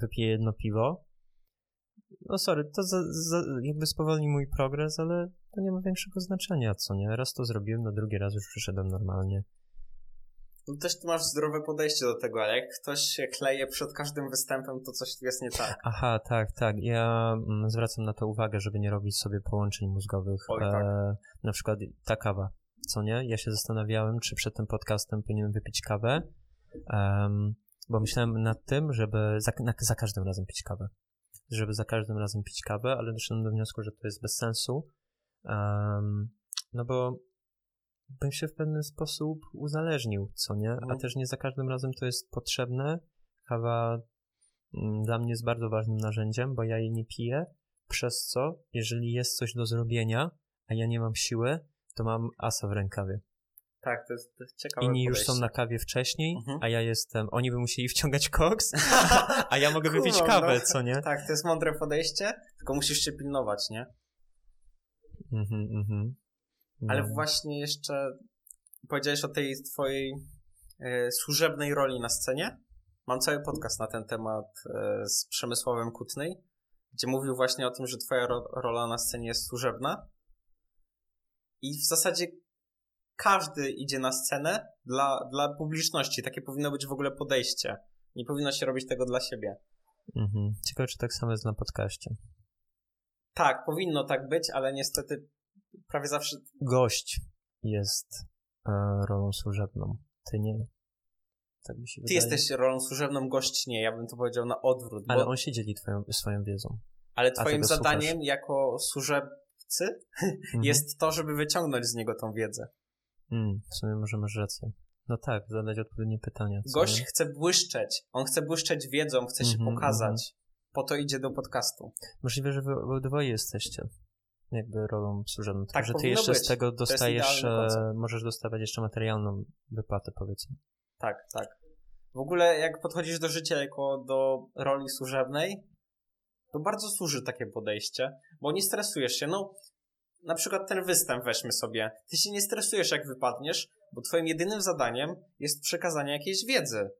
wypiję jedno piwo, no sorry, to za, za, jakby spowolni mój progres, ale to nie ma większego znaczenia, co nie? Raz to zrobiłem, no drugi raz już przyszedłem normalnie. No też ty masz zdrowe podejście do tego, ale jak ktoś się kleje przed każdym występem, to coś tu jest nie tak. Aha, tak, tak. Ja mm, zwracam na to uwagę, żeby nie robić sobie połączeń mózgowych. Oj, tak. e, na przykład ta kawa, co nie? Ja się zastanawiałem, czy przed tym podcastem powinienem wypić kawę, um, bo myślałem nad tym, żeby za, na, za każdym razem pić kawę żeby za każdym razem pić kawę, ale doszedłem do wniosku, że to jest bez sensu, um, no bo bym się w pewien sposób uzależnił, co nie? A mhm. też nie za każdym razem to jest potrzebne. Kawa mm, dla mnie jest bardzo ważnym narzędziem, bo ja jej nie piję, przez co, jeżeli jest coś do zrobienia, a ja nie mam siły, to mam asa w rękawie. Tak, to jest, to jest ciekawe Inni już są na kawie wcześniej, mhm. a ja jestem, oni by musieli wciągać koks, a ja mogę wypić kawę, no. co nie? Tak, to jest mądre podejście, tylko musisz się pilnować, nie? Mhm, mhm. No. Ale właśnie jeszcze powiedziałeś o tej twojej e, służebnej roli na scenie. Mam cały podcast na ten temat e, z Przemysławem Kutnej, gdzie mówił właśnie o tym, że twoja ro rola na scenie jest służebna. I w zasadzie każdy idzie na scenę dla, dla publiczności. Takie powinno być w ogóle podejście. Nie powinno się robić tego dla siebie. Mhm. Ciekawe, czy tak samo jest na podcaście. Tak, powinno tak być, ale niestety prawie zawsze... Gość jest e, rolą służebną. Ty nie. Tak mi się Ty wydaje. jesteś rolą służebną, gość nie. Ja bym to powiedział na odwrót. Ale bo... on się dzieli twoją, swoją wiedzą. Ale twoim zadaniem słuchasz. jako służebcy mhm. jest to, żeby wyciągnąć z niego tą wiedzę. Mm, w sumie może masz rację. No tak, zadać odpowiednie pytania. Gość nie? chce błyszczeć. On chce błyszczeć wiedzą, chce się mm -hmm, pokazać. Mm -hmm. Po to idzie do podcastu. Możliwe, że wy obydwoje jesteście jakby rolą służebną. Tak, że ty jeszcze być. z tego dostajesz, e, możesz dostawać jeszcze materialną wypłatę, powiedzmy. Tak, tak. W ogóle jak podchodzisz do życia jako do roli służebnej, to bardzo służy takie podejście, bo nie stresujesz się. No, na przykład ten występ weźmy sobie. Ty się nie stresujesz, jak wypadniesz, bo twoim jedynym zadaniem jest przekazanie jakiejś wiedzy.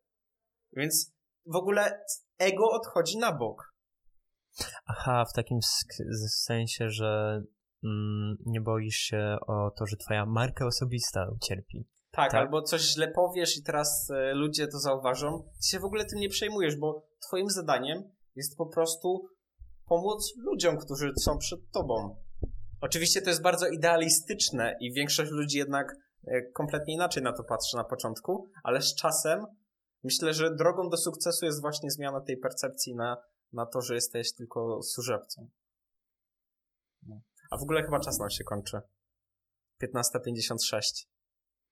Więc w ogóle ego odchodzi na bok. Aha, w takim sensie, że mm, nie boisz się o to, że twoja marka osobista ucierpi. Tak, tak, albo coś źle powiesz i teraz e, ludzie to zauważą. Ty się w ogóle tym nie przejmujesz, bo twoim zadaniem jest po prostu pomóc ludziom, którzy są przed tobą. Oczywiście to jest bardzo idealistyczne i większość ludzi jednak e, kompletnie inaczej na to patrzy na początku, ale z czasem myślę, że drogą do sukcesu jest właśnie zmiana tej percepcji na, na to, że jesteś tylko służebcą. No. A w ogóle chyba czas nam się kończy. 15.56.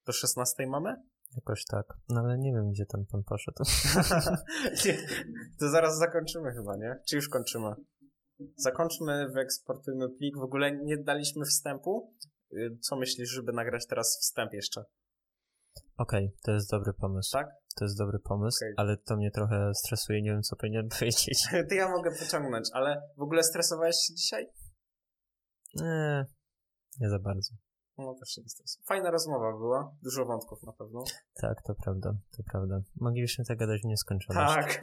Do 16 mamy? Jakoś tak. No ale nie wiem, gdzie ten pan poszedł. to zaraz zakończymy chyba, nie? Czy już kończymy? Zakończmy, wyeksportujmy plik. W ogóle nie daliśmy wstępu. Y, co myślisz, żeby nagrać teraz wstęp jeszcze? Okej, okay, to jest dobry pomysł. Tak? To jest dobry pomysł, okay. ale to mnie trochę stresuje, nie wiem co powinien powiedzieć. to ja mogę pociągnąć, ale w ogóle stresowałeś się dzisiaj? Nie, nie za bardzo. No też się nie stresuję. Fajna rozmowa była, dużo wątków na pewno. Tak, to prawda, to prawda. Moglibyśmy tak gadać w nieskończoność. Tak,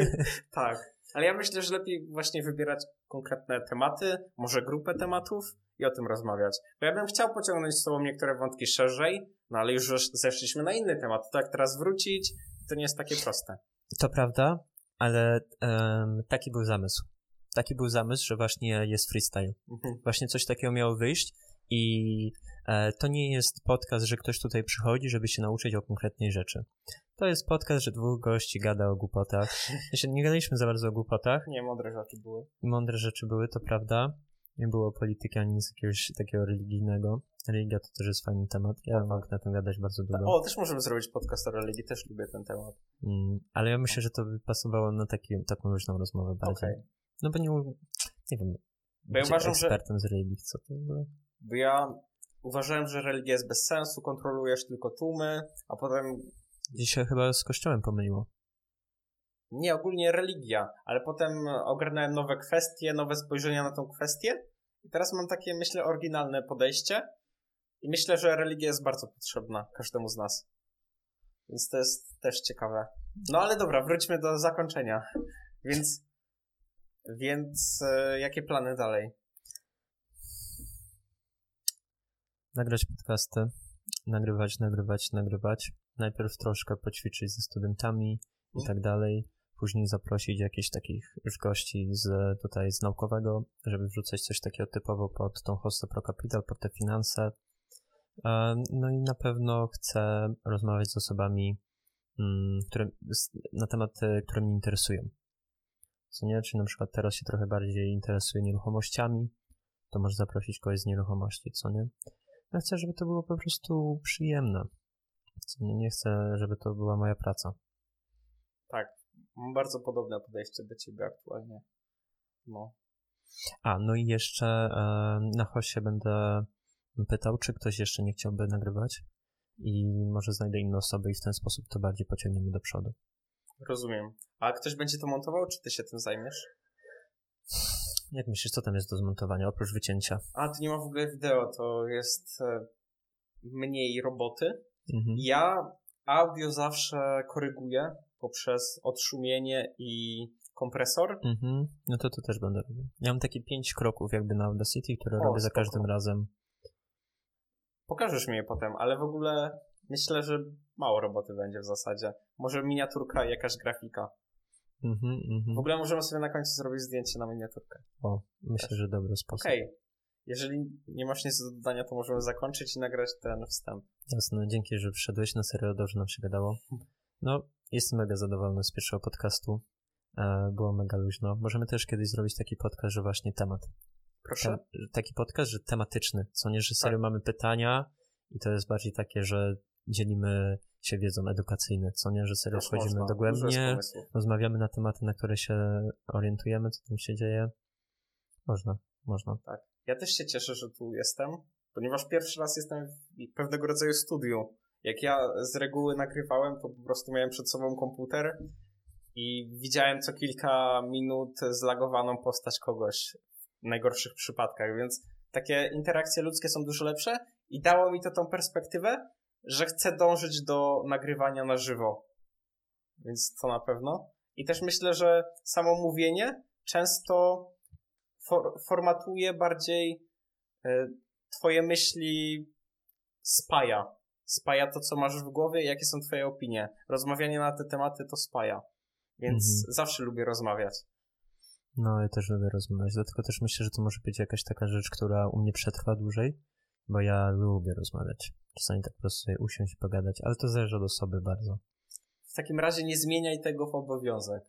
tak. Ale ja myślę, że lepiej właśnie wybierać konkretne tematy, może grupę tematów i o tym rozmawiać. Bo ja bym chciał pociągnąć z tobą niektóre wątki szerzej, no ale już zeszliśmy na inny temat. To jak teraz wrócić, to nie jest takie proste. To prawda, ale um, taki był zamysł. Taki był zamysł, że właśnie jest freestyle. Mhm. Właśnie coś takiego miało wyjść i to nie jest podcast, że ktoś tutaj przychodzi, żeby się nauczyć o konkretnej rzeczy. To jest podcast, że dwóch gości gada o głupotach. Znaczy, nie gadaliśmy za bardzo o głupotach. Nie, mądre rzeczy były. Mądre rzeczy były, to prawda. Nie było polityki ani nic jakiegoś takiego religijnego. Religia to też jest fajny temat. Ja tak. mogę na tym gadać bardzo długo. O, też możemy zrobić podcast o religii, też lubię ten temat. Mm, ale ja myślę, że to by pasowało na taki, taką luźną rozmowę bardziej. Okej. No bo nie, nie wiem, Bo ja uważam, że- ekspertem z religii, co to było? Bo ja uważałem, że religia jest bez sensu, kontrolujesz tylko tłumy, a potem Dzisiaj chyba z kościołem pomyliło. nie ogólnie religia, ale potem ogarnąłem nowe kwestie, nowe spojrzenia na tą kwestię i teraz mam takie, myślę, oryginalne podejście i myślę, że religia jest bardzo potrzebna każdemu z nas. Więc to jest też ciekawe. No ale dobra, wróćmy do zakończenia. Więc, więc e, jakie plany dalej? Nagrać podcasty, nagrywać, nagrywać, nagrywać. Najpierw troszkę poćwiczyć ze studentami i tak dalej. Później zaprosić jakichś takich już gości z tutaj z naukowego, żeby wrzucać coś takiego typowo pod tą hostę Pro Capital, pod te finanse. E, No i na pewno chcę rozmawiać z osobami, mm, które, na tematy, które mnie interesują. Co nie? Czyli na przykład teraz się trochę bardziej interesuję nieruchomościami, to może zaprosić kogoś z nieruchomości, co nie? Ja chcę, żeby to było po prostu przyjemne. Nie, chcę, żeby to była moja praca. Mam bardzo podobne podejście do ciebie aktualnie. No. A, no i jeszcze e, na hoście będę pytał, czy ktoś jeszcze nie chciałby nagrywać i może znajdę inne osoby i w ten sposób to bardziej pociągniemy do przodu. Rozumiem. A ktoś będzie to montował, czy ty się tym zajmiesz? Jak myślisz, co tam jest do zmontowania, oprócz wycięcia? A, tu nie ma w ogóle wideo, to jest e, mniej roboty. Mhm. Ja audio zawsze koryguję poprzez odszumienie i kompresor. Mhm. No to to też będę robił. Ja mam takie pięć kroków jakby na Audacity, które O, robię za spoko. każdym razem. Pokażesz mi je potem, ale w ogóle myślę, że mało roboty będzie w zasadzie. Może miniaturka i jakaś grafika. Mhm, mhm. W ogóle możemy sobie na końcu zrobić zdjęcie na miniaturkę. O, myślę, że dobry sposób. Okej. Jeżeli nie masz nic do dodania, to możemy zakończyć i nagrać ten wstęp. Jasne, dzięki, że wszedłeś. Na serio dobrze nam się gadało. No, jestem mega zadowolony z pierwszego podcastu. E, było mega luźno. Możemy też kiedyś zrobić taki podcast, że właśnie temat. Proszę. Tem, taki podcast, że tematyczny. Co nie, że serio mamy pytania i to jest bardziej takie, że dzielimy się wiedzą edukacyjną. Co nie, że serio wchodzimy dogłębnie, rozmawiamy na tematy, na które się orientujemy, co tam się dzieje. Można, można. Ja też się cieszę, że tu jestem, ponieważ pierwszy raz jestem w pewnego rodzaju studiu. Jak ja z reguły nagrywałem, to po prostu miałem przed sobą komputer i widziałem co kilka minut zlagowaną postać kogoś w najgorszych przypadkach, więc takie interakcje ludzkie są dużo lepsze i dało mi to tą perspektywę, że chcę dążyć do nagrywania na żywo. Więc to na pewno. I też myślę, że samo mówienie często for, formatuje bardziej e, twoje myśli spaja. Spaja to, co masz w głowie jakie są twoje opinie. Rozmawianie na te tematy to spaja. Więc Mhm. zawsze lubię rozmawiać. No, ja też lubię rozmawiać, dlatego też myślę, że to może być jakaś taka rzecz, która u mnie przetrwa dłużej, bo ja lubię rozmawiać. Czasami tak po prostu sobie usiąść i pogadać, ale to zależy od osoby bardzo. W takim razie nie zmieniaj tego w obowiązek.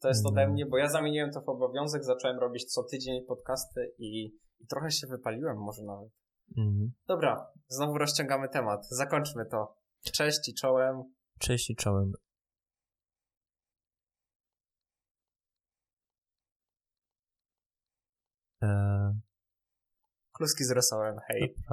To jest No. ode mnie, bo ja zamieniłem to w obowiązek, zacząłem robić co tydzień podcasty i, i trochę się wypaliłem może nawet. Mhm. Dobra, znowu rozciągamy temat. Zakończmy to. Cześć i czołem. Cześć i czołem. Eee, Kluski z rosołem. Hej.